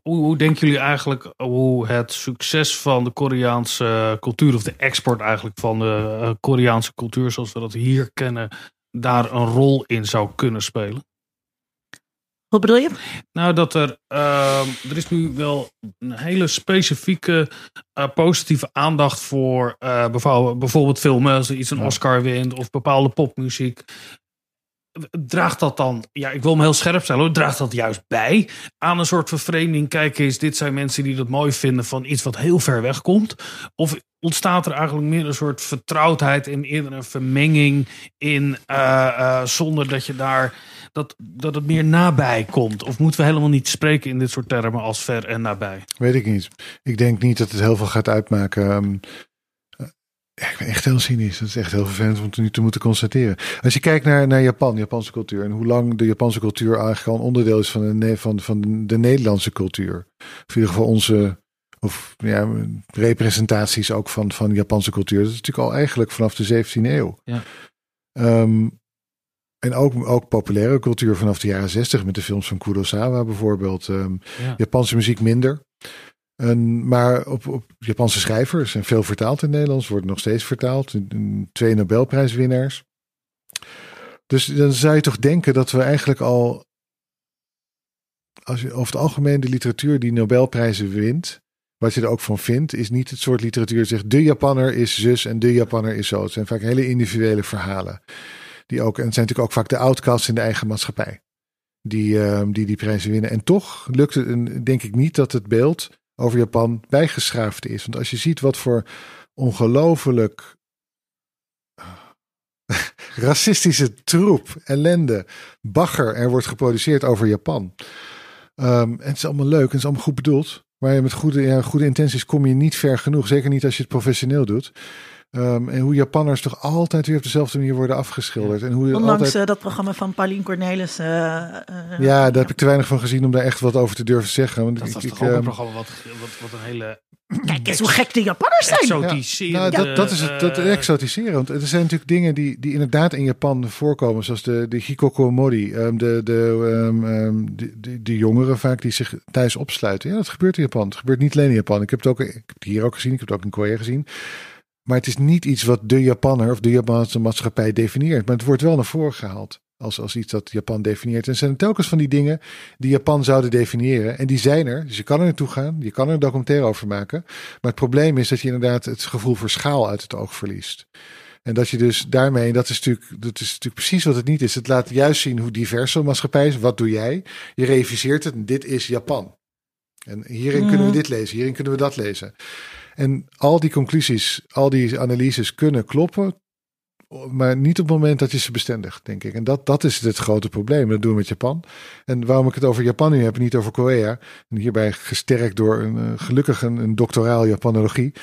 Hoe, denken jullie eigenlijk hoe het succes van de Koreaanse cultuur, of de export eigenlijk van de eh, Koreaanse cultuur zoals we dat hier kennen, daar een rol in zou kunnen spelen? Wat bedoel je? Nou, dat er, ehm, er is nu wel een hele specifieke eh, positieve aandacht voor eh, bijvoorbeeld, filmen, als er iets een. Oscar wint, of bepaalde popmuziek. Draagt dat dan, ja, ik wil hem heel scherp stellen, hoor, draagt dat juist bij aan een soort vervreemding? Kijk eens, dit zijn mensen die dat mooi vinden van iets wat heel ver weg komt. Of ontstaat er eigenlijk meer een soort vertrouwdheid en eerder een vermenging in, eh, eh, zonder dat je daar dat, dat het meer nabij komt? Of moeten we helemaal niet spreken in dit soort termen als ver en nabij? Weet ik niet. Ik denk niet dat het heel veel gaat uitmaken. Ehm, eh, ja, ik ben echt heel cynisch. Dat is echt heel vervelend om te, nu te moeten constateren. Als je kijkt naar, naar Japan, Japanse cultuur. En hoe lang de Japanse cultuur eigenlijk al een onderdeel is van de, van, van de Nederlandse cultuur. Of in ieder geval onze of, ja, representaties ook van, van Japanse cultuur. Dat is natuurlijk al eigenlijk vanaf de 17e eeuw. Ja. Ehm, en ook, ook populaire cultuur vanaf de jaren 60 met de films van Kurosawa bijvoorbeeld. Ehm, Ja. Japanse muziek minder. En, maar op, op Japanse schrijvers en veel vertaald in het Nederlands, wordt nog steeds vertaald. Twee Nobelprijswinnaars. Dus dan zou je toch denken dat we eigenlijk al, als je over het algemeen de literatuur die Nobelprijzen wint, wat je er ook van vindt, is niet het soort literatuur dat zegt de Japanner is zus en de Japanner is zo. Het zijn vaak hele individuele verhalen. Die ook, en het zijn natuurlijk ook vaak de outcasts in de eigen maatschappij. die, ehm, die die prijzen winnen. En toch lukt het, denk ik niet dat het beeld over Japan bijgeschaafd is. Want als je ziet wat voor ongelooflijk racistische troep, ellende, bagger er wordt geproduceerd over Japan. Ehm, en het is allemaal leuk en het is allemaal goed bedoeld. Maar met goede, ja, goede intenties kom je niet ver genoeg. Zeker niet als je het professioneel doet. Ehm, en hoe Japanners toch altijd weer op dezelfde manier worden afgeschilderd. En hoe je Ondanks altijd... eh, dat programma van Paulien Cornelis. eh, eh, Ja, daar heb ik te weinig van gezien om daar echt wat over te durven zeggen. Want Dat ik, was ik, toch ook een ehm, programma wat, wat, wat een hele Kijk eens hoe gek de Japanners zijn. exotiserende... Nou, dat, dat is het dat exotiseren. Want er zijn natuurlijk dingen die, die inderdaad in Japan voorkomen. Zoals de, de hikokomori. ehm, de, de, de, de, de jongeren vaak die zich thuis opsluiten. Ja, dat gebeurt in Japan. Het gebeurt niet alleen in Japan. Ik heb het, ook, ik heb het hier ook gezien. Ik heb het ook in Korea gezien. Maar het is niet iets wat de Japanner of de Japanse maatschappij definieert. Maar het wordt wel naar voren gehaald. Als, als iets dat Japan definieert. En er zijn telkens van die dingen die Japan zouden definiëren. En die zijn er. Dus je kan er naartoe gaan. Je kan er een documentaire over maken. Maar het probleem is dat je inderdaad het gevoel voor schaal uit het oog verliest. En dat je dus daarmee, dat is natuurlijk, dat is natuurlijk precies wat het niet is. Het laat juist zien hoe divers zo'n maatschappij is. Wat doe jij? Je reviseert het en dit is Japan. En hierin kunnen we dit lezen, hierin kunnen we dat lezen. En al die conclusies, al die analyses kunnen kloppen. Maar niet op het moment dat je ze bestendigt, denk ik. En dat, dat is het grote probleem. Dat doen we met Japan. En waarom ik het over Japan nu heb niet over Korea. En hierbij gesterkt door een, eh, gelukkig een, doctoraal Japanologie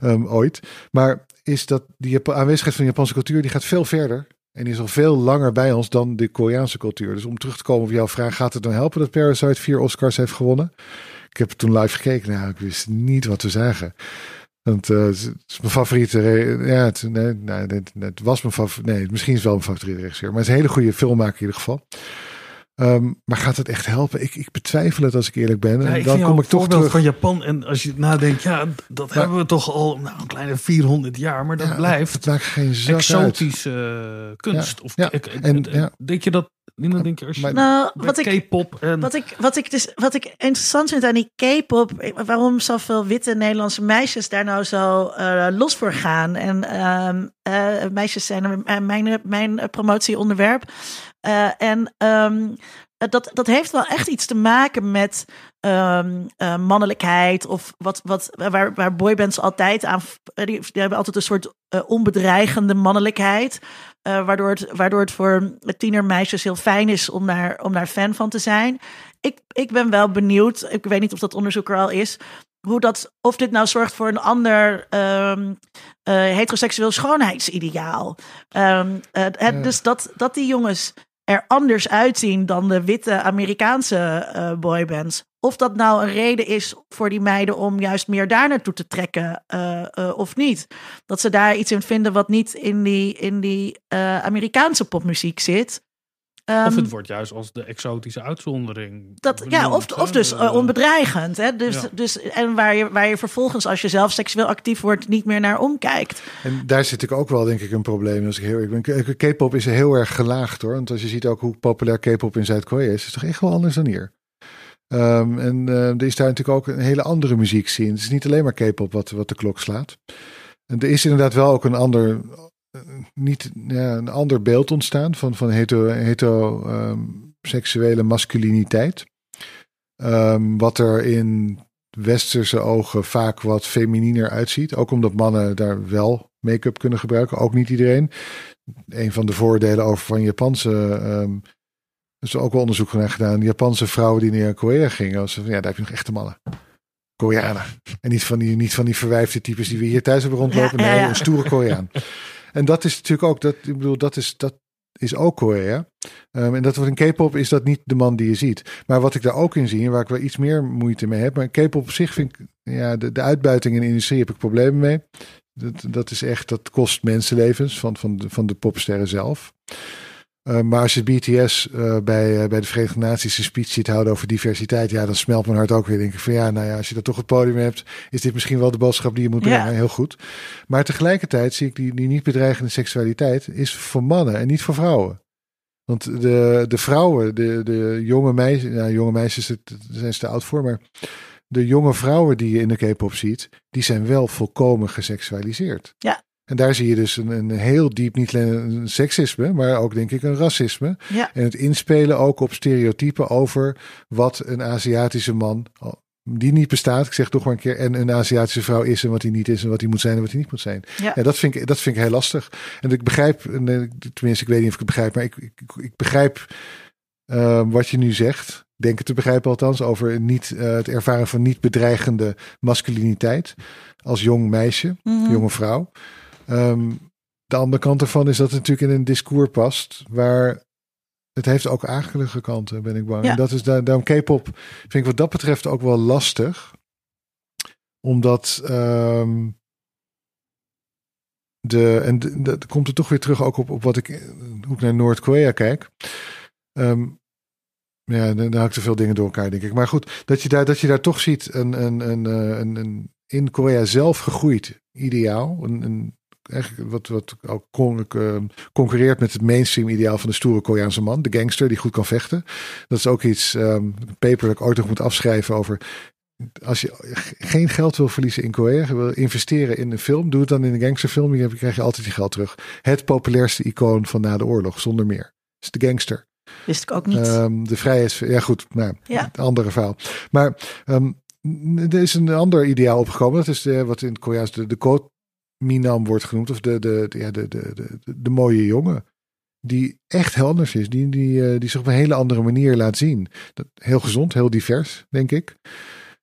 ehm, ooit. Maar is dat die aanwezigheid van de Japanse cultuur, die gaat veel verder. En is al veel langer bij ons dan de Koreaanse cultuur. Dus om terug te komen op jouw vraag, gaat het dan helpen dat Parasite vier Oscars heeft gewonnen? Ik heb toen live gekeken. Nou, ik wist niet wat te zeggen. Want eh, het is mijn favoriete. Ja, het, nee, het, was mijn favoriete. Nee, misschien is wel mijn favoriete regisseur. Maar het is een hele goede filmmaker in ieder geval. Ehm, maar gaat het echt helpen? Ik, ik betwijfel het als ik eerlijk ben. Ja, En dan kom ik toch terug. van Japan. En als je nadenkt, ja, dat hebben we toch al nou, een kleine 400 jaar. Maar dat Ja, blijft Het maakt geen zak exotische eh, kunst. Ja, of, ja, ik- ik- en- ja. Denk je dat, Nina, denk je als je Maar- Nou, met wat ik, K-pop en... Wat ik, wat, ik dus, wat ik interessant vind aan die K-pop, waarom zoveel witte Nederlandse meisjes daar nou zo eh, los voor gaan. En ehm, eh, meisjes zijn mijn, mijn promotieonderwerp. Eh, en ehm, dat, dat heeft wel echt iets te maken met ehm, eh, mannelijkheid. Of wat, wat, waar, waar boybands altijd aan. Die, die hebben altijd een soort eh, onbedreigende mannelijkheid. Eh, waardoor, het, waardoor het voor tienermeisjes heel fijn is om daar, om daar fan van te zijn. Ik, ik ben wel benieuwd, ik weet niet of dat onderzoek er al is, hoe dat, of dit nou zorgt voor een ander ehm, eh, heteroseksueel schoonheidsideaal. Eh, Ja. Dus dat, dat die jongens er anders uitzien dan de witte Amerikaanse eh, boybands. Of dat nou een reden is voor die meiden om juist meer daar naartoe te trekken eh, eh, of niet. Dat ze daar iets in vinden wat niet in die, in die Amerikaanse popmuziek zit. Of Ehm, het wordt juist als de exotische uitzondering. dat, ja, of, of dus eh, Eh, onbedreigend. Hè? Dus, ja. dus, en waar je, waar je vervolgens, als je zelf seksueel actief wordt, niet meer naar omkijkt. En daar zit ik ook wel, denk ik, een probleem. Als ik heel eerlijk ben. K- K-pop is heel erg gelaagd hoor. Want als je ziet ook hoe populair K-pop in Zuid-Korea is, is het toch echt wel anders dan hier. Ehm, en eh, er is daar natuurlijk ook een hele andere muziek zien. Het is niet alleen maar K-pop wat, wat de klok slaat. En er is inderdaad wel ook een ander, eh, niet, ja, een ander beeld ontstaan van, van hetero, hetero ehm, seksuele masculiniteit. Ehm, wat er in westerse ogen vaak wat femininer uitziet. Ook omdat mannen daar wel make-up kunnen gebruiken. Ook niet iedereen. Een van de voordelen over van Japanse. ehm er is ook wel onderzoek naar gedaan. Japanse vrouwen die naar Korea gingen. Was, van, ja, daar heb je nog echte mannen. Koreanen. En niet van die, niet van die verwijfde types die we hier thuis hebben rondlopen. Ja, ja, nee, ja. een stoere Koreaan. En dat is natuurlijk ook, dat, ik bedoel, dat is, dat is ook Korea. Ehm, en dat wordt in K-pop is dat niet de man die je ziet. Maar wat ik daar ook in zie, en waar ik wel iets meer moeite mee heb. Maar K-pop op zich vind ik, ja, de, de uitbuiting in de industrie heb ik problemen mee. Dat, dat is echt, dat kost mensenlevens van, van, de, van de popsterren zelf. Uh, maar als je BTS uh, bij, uh, bij de Verenigde Naties een speech ziet houden over diversiteit, ja, dan smelt mijn hart ook weer. Denk ik van ja, nou ja, als je dat toch het podium hebt, is dit misschien wel de boodschap die je moet brengen. Ja. Heel goed. Maar tegelijkertijd zie ik die, die niet bedreigende seksualiteit is voor mannen en niet voor vrouwen. Want de, de vrouwen, de, de jonge meisjes, nou, jonge meisjes, daar zijn ze te oud voor, maar de jonge vrouwen die je in de K-pop ziet, die zijn wel volkomen geseksualiseerd. Ja. En daar zie je dus een, een heel diep, niet alleen een seksisme, maar ook denk ik een racisme. Ja. En het inspelen ook op stereotypen over wat een Aziatische man, die niet bestaat, ik zeg toch maar een keer, en een Aziatische vrouw is en wat hij niet is en wat hij moet zijn en wat hij niet moet zijn. Ja. Ja, dat, vind ik, dat vind ik heel lastig. En ik begrijp, en, eh, tenminste, ik weet niet of ik het begrijp, maar ik, ik, ik begrijp eh, wat je nu zegt. Denk het te begrijpen althans, over niet, eh, het ervaren van niet bedreigende masculiniteit als jong meisje, Mhm. jonge vrouw. Ehm, de andere kant ervan is dat het natuurlijk in een discours past waar het heeft ook akelige kanten, ben ik bang. Ja. En dat is daar, daarom K-pop vind ik wat dat betreft ook wel lastig. Omdat ehm, de, en dat komt er toch weer terug ook op, op wat ik, hoe ik naar Noord-Korea kijk. Ehm, ja, dan dan haal ik te veel dingen door elkaar, denk ik. Maar goed, dat je daar, dat je daar toch ziet een, een, een, eh, een, een in Korea zelf gegroeid ideaal. Een, een, eigenlijk wat, wat ook con- eh, concurreert met het mainstream ideaal van de stoere Koreaanse man. De gangster die goed kan vechten. Dat is ook iets, een paper dat ik ooit nog moet afschrijven over... Als je geen geld wil verliezen in Korea, je wil investeren in een film, doe het dan in een gangsterfilm. Je krijg je altijd je geld terug. Het populairste icoon van na de oorlog, zonder meer. is de gangster. Wist ik ook niet. Ehm, de vrijheid. Ja, goed. Nou, Ja. het andere verhaal. Maar ehm, er is een ander ideaal opgekomen. Dat is de, wat in het Koreaans de, de Minam wordt genoemd. Of de, de, de, ja, de, de, de, de, mooie jongen. Die echt heel anders is. Die, die, eh, die zich op een hele andere manier laat zien. Heel gezond, heel divers, denk ik.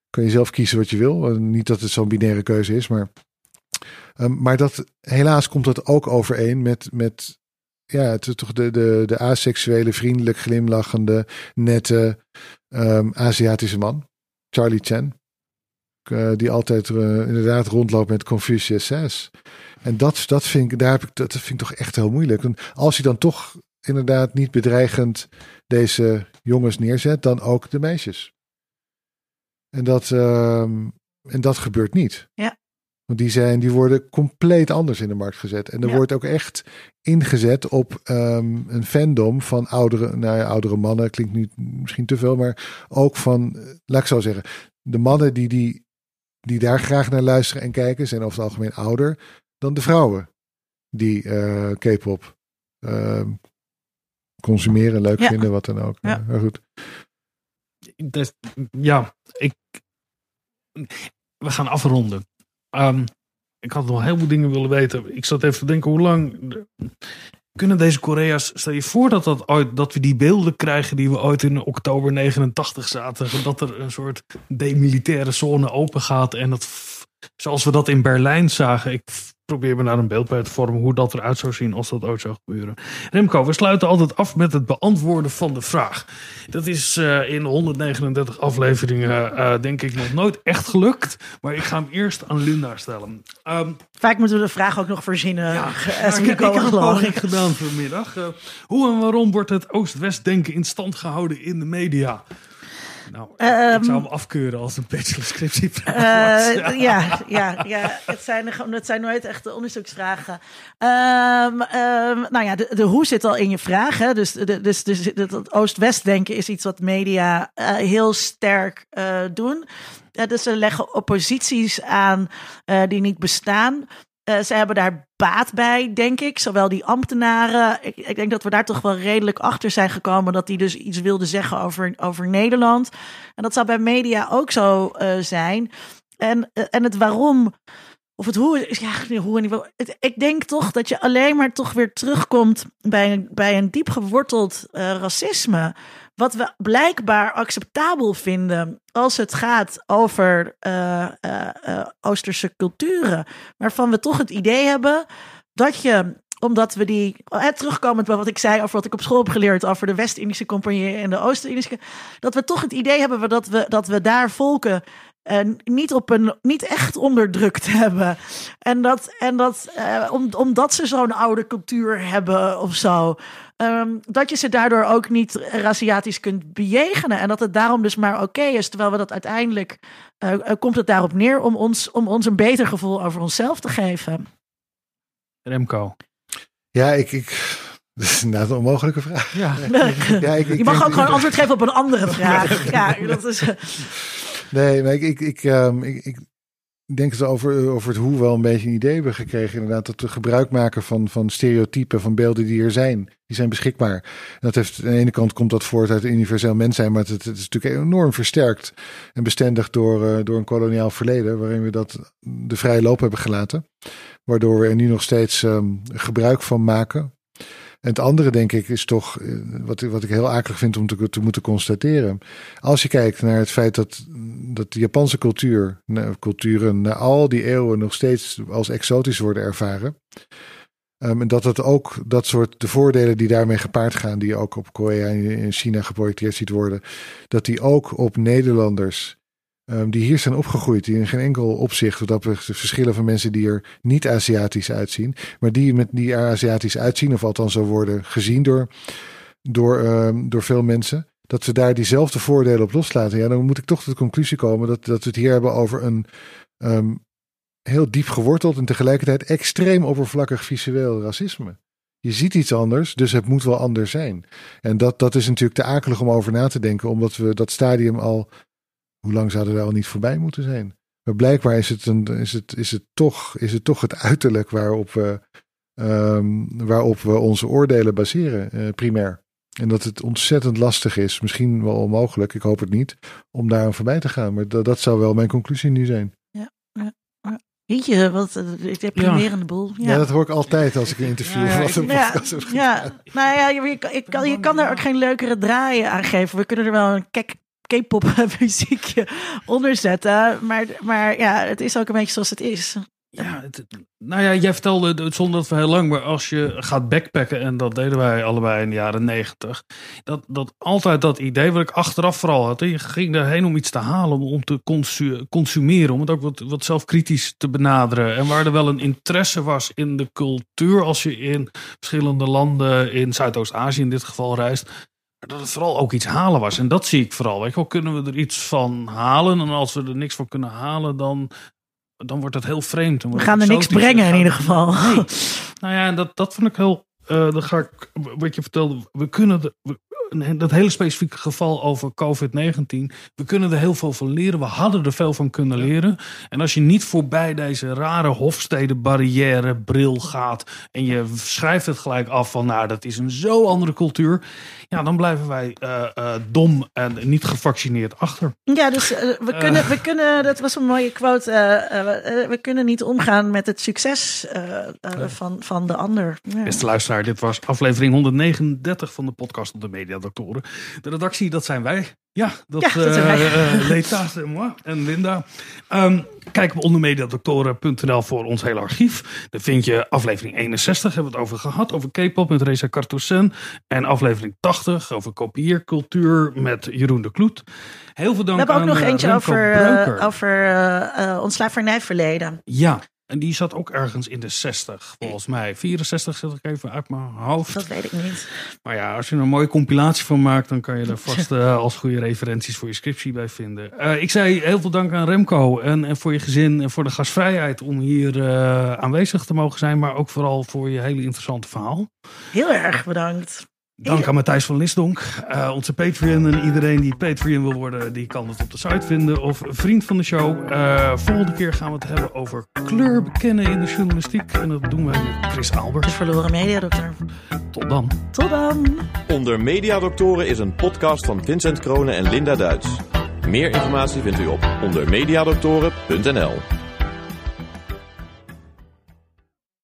Kan je zelf kiezen wat je wil. Eh, niet dat het zo'n binaire keuze is, maar. ehm, maar dat, helaas komt dat ook overeen met, met ja, het toch de, de, de aseksuele, vriendelijk glimlachende, nette ehm, Aziatische man. Charlie Chan. Eh, die altijd eh, inderdaad rondloopt met Confucius says. En dat, dat, vind ik, daar heb ik, dat vind ik toch echt heel moeilijk. En als hij dan toch inderdaad niet bedreigend deze jongens neerzet, dan ook de meisjes. En dat, ehm, en dat gebeurt niet. Ja. Want die, zijn, die worden compleet anders in de markt gezet. En er Ja. wordt ook echt ingezet op ehm, een fandom van oudere, nou ja, oudere mannen. Klinkt nu misschien te veel, maar ook van, eh, laat ik zo zeggen, de mannen die, die, die daar graag naar luisteren en kijken, zijn over het algemeen ouder dan de vrouwen die eh, K-pop ehm, consumeren, leuk Ja. vinden, wat dan ook. Ja. maar goed. Dus, ja, ik. We gaan afronden. Ehm, ik had nog een heleboel dingen willen weten. Ik zat even te denken, hoe lang. Kunnen deze Korea's. Stel je voor dat, dat, dat we die beelden krijgen die we ooit in oktober 89 zaten. Dat er een soort demilitaire zone open gaat. En dat. Zoals we dat in Berlijn zagen. Ik probeer me daar een beeld bij te vormen hoe dat eruit zou zien als dat ooit zou gebeuren. Remco, we sluiten altijd af met het beantwoorden van de vraag. Dat is eh, in 139 afleveringen eh, denk ik nog nooit echt gelukt. Maar ik ga hem eerst aan Linda stellen. Ehm, Vaak moeten we de vraag ook nog verzinnen. ja, maar we ik, ik heb een poging gedaan vanmiddag. Eh, hoe en waarom wordt het Oost-West denken in stand gehouden in de media? Nou, ik Ehm, zou hem afkeuren als een bachelorscriptievraag Eh, was. ja, ja, ja. Het, zijn, het zijn nooit echte onderzoeksvragen. Ehm, ehm, nou ja, de, de hoe zit al in je vraag. Hè? Dus, de, dus, dus het het Oost-West denken is iets wat media eh, heel sterk eh, doen. Ja, dus ze leggen opposities aan die niet bestaan. Eh, ze hebben daar baat bij, denk ik. Zowel die ambtenaren. Ik, ik denk dat we daar toch wel redelijk achter zijn gekomen. Dat die dus iets wilden zeggen over, over Nederland. En dat zou bij media ook zo eh, zijn. En, eh, en het waarom. Of het hoe, ja, hoe en ik denk toch dat je alleen maar toch weer terugkomt bij een, bij een diep geworteld eh, racisme. Wat we blijkbaar acceptabel vinden als het gaat over eh, eh, Oosterse culturen. Waarvan we toch het idee hebben dat je omdat we die, eh, terugkomend bij wat ik zei over wat ik op school heb geleerd over de West-Indische Compagnie en de Oost-Indische, dat we toch het idee hebben dat we, dat we daar volken eh, niet, op een, niet echt onderdrukt hebben. En dat, en dat eh, om, omdat ze zo'n oude cultuur hebben of zo. ehm, dat je ze daardoor ook niet raciatisch kunt bejegenen. En dat het daarom dus maar oké is. Terwijl we dat uiteindelijk. eh, komt het daarop neer om ons, om ons een beter gevoel over onszelf te geven. Remco. Ja, ik, ik, dat is inderdaad een onmogelijke vraag. Ja. Ja, ik, ik je mag ook gewoon antwoord geven op een andere vraag. Ja, dat is. Nee, maar ik, ik, ik, ehm, ik, denk we over, over het hoe wel een beetje een idee hebben gekregen. Inderdaad, dat we gebruik maken van, van stereotypen, van beelden die er zijn. Die zijn beschikbaar. En dat heeft, aan de ene kant komt dat voort uit universeel mens zijn, maar het, het is natuurlijk enorm versterkt en bestendigd door, uh, door een koloniaal verleden, waarin we dat de vrije loop hebben gelaten. Waardoor we er nu nog steeds um, gebruik van maken. En het andere, denk ik, is toch eh, wat, wat ik heel akelig vind om te, te moeten constateren. Als je kijkt naar het feit dat, dat de Japanse cultuur, culturen na al die eeuwen nog steeds als exotisch worden ervaren. Um, en dat het ook dat soort de voordelen die daarmee gepaard gaan, die ook op Korea en China geprojecteerd ziet worden, dat die ook op Nederlanders Um, die hier zijn opgegroeid, die in geen enkel opzicht, dat verschillen van mensen die er niet Aziatisch uitzien, maar die met die er Aziatisch uitzien, of althans zo worden gezien door, door, um, door veel mensen, dat we daar diezelfde voordelen op loslaten. Ja, dan moet ik toch tot de conclusie komen dat, dat we het hier hebben over een um, heel diep geworteld en tegelijkertijd extreem oppervlakkig visueel racisme. Je ziet iets anders, dus het moet wel anders zijn. En dat, dat is natuurlijk te akelig om over na te denken, omdat we dat stadium al hoe lang zouden we al niet voorbij moeten zijn? Maar blijkbaar is het, een, is het, is het, toch, is het toch het uiterlijk waarop we, um, waarop we onze oordelen baseren, uh, primair. En dat het ontzettend lastig is, misschien wel onmogelijk, ik hoop het niet, om daar aan voorbij te gaan. Maar dat, dat zou wel mijn conclusie nu zijn. Ja, ja. je, wat een deprimerende boel. Ja. ja. dat hoor ik altijd als ik een interview ja, ja, of een podcast heb Ja, nou ja, je, je, kan, je kan daar ook geen leukere draaien aan geven. We kunnen er wel een kek K-pop muziekje onderzetten. Maar, maar ja, het is ook een beetje zoals het is. Ja, nou ja, jij vertelde zonder dat we heel lang, maar als je gaat backpacken, en dat deden wij allebei in de jaren negentig, dat, dat altijd dat idee wat ik achteraf vooral had, je ging daarheen om iets te halen, om te consumeren, om het ook wat, wat zelfkritisch te benaderen. En waar er wel een interesse was in de cultuur, als je in verschillende landen, in Zuidoost-Azië in dit geval reist, dat het vooral ook iets halen was. En dat zie ik vooral. Weet je wel, kunnen we er iets van halen? En als we er niks van kunnen halen, dan, dan wordt het heel vreemd. We gaan er niks brengen in ieder geval. Nee. nou ja, dat, dat vond ik heel... Uh, dan ga ik, wat je vertelde, we kunnen, de, we, dat hele specifieke geval over COVID-19. We kunnen er heel veel van leren. We hadden er veel van kunnen leren. En als je niet voorbij deze rare hofstedenbarrière bril gaat. en je schrijft het gelijk af van, nou, dat is een zo andere cultuur. Ja, dan blijven wij uh, uh, dom en niet gevaccineerd achter. Ja, dus uh, we, kunnen, we kunnen, dat was een mooie quote. we kunnen niet omgaan met het succes van, van de ander. Ja. Beste luisteraar, dit was aflevering 139 van de podcast op de Media Doktoren. De redactie, dat zijn wij. Ja, dat, ja, dat zijn wij. Uh, en moi en Linda. Um, kijk op ondermediadoktoren.nl voor ons hele archief. Daar vind je aflevering 61, hebben we het over gehad. Over K-pop met Reza Cartosen. En aflevering 80 over kopieercultuur met Jeroen de Kloet. Heel veel dank We hebben ook nog eh, eentje over, over uh, ons slavernijverleden. Ja, en die zat ook ergens in de 60, volgens mij. 64 zit ik even uit mijn hoofd. Dat weet ik niet. Maar ja, als je er een mooie compilatie van maakt, dan kan je er vast uh, als goede referenties voor je scriptie bij vinden. Uh, ik zei heel veel dank aan Remco en, en voor je gezin en voor de gastvrijheid om hier uh, aanwezig te mogen zijn. Maar ook vooral voor je hele interessante verhaal. Heel erg bedankt. Dank aan Matthijs van Lisdonk, uh, onze Patreon. En iedereen die Patreon wil worden, die kan het op de site vinden. Of vriend van de show. Uh, volgende keer gaan we het hebben over kleur bekennen in de journalistiek. En dat doen we met Chris Albert. De verloren mediadokter. Tot dan. Tot dan. Onder Mediadoktoren is een podcast van Vincent Kronen en Linda Duits. Meer informatie vindt u op ondermediadoktoren.nl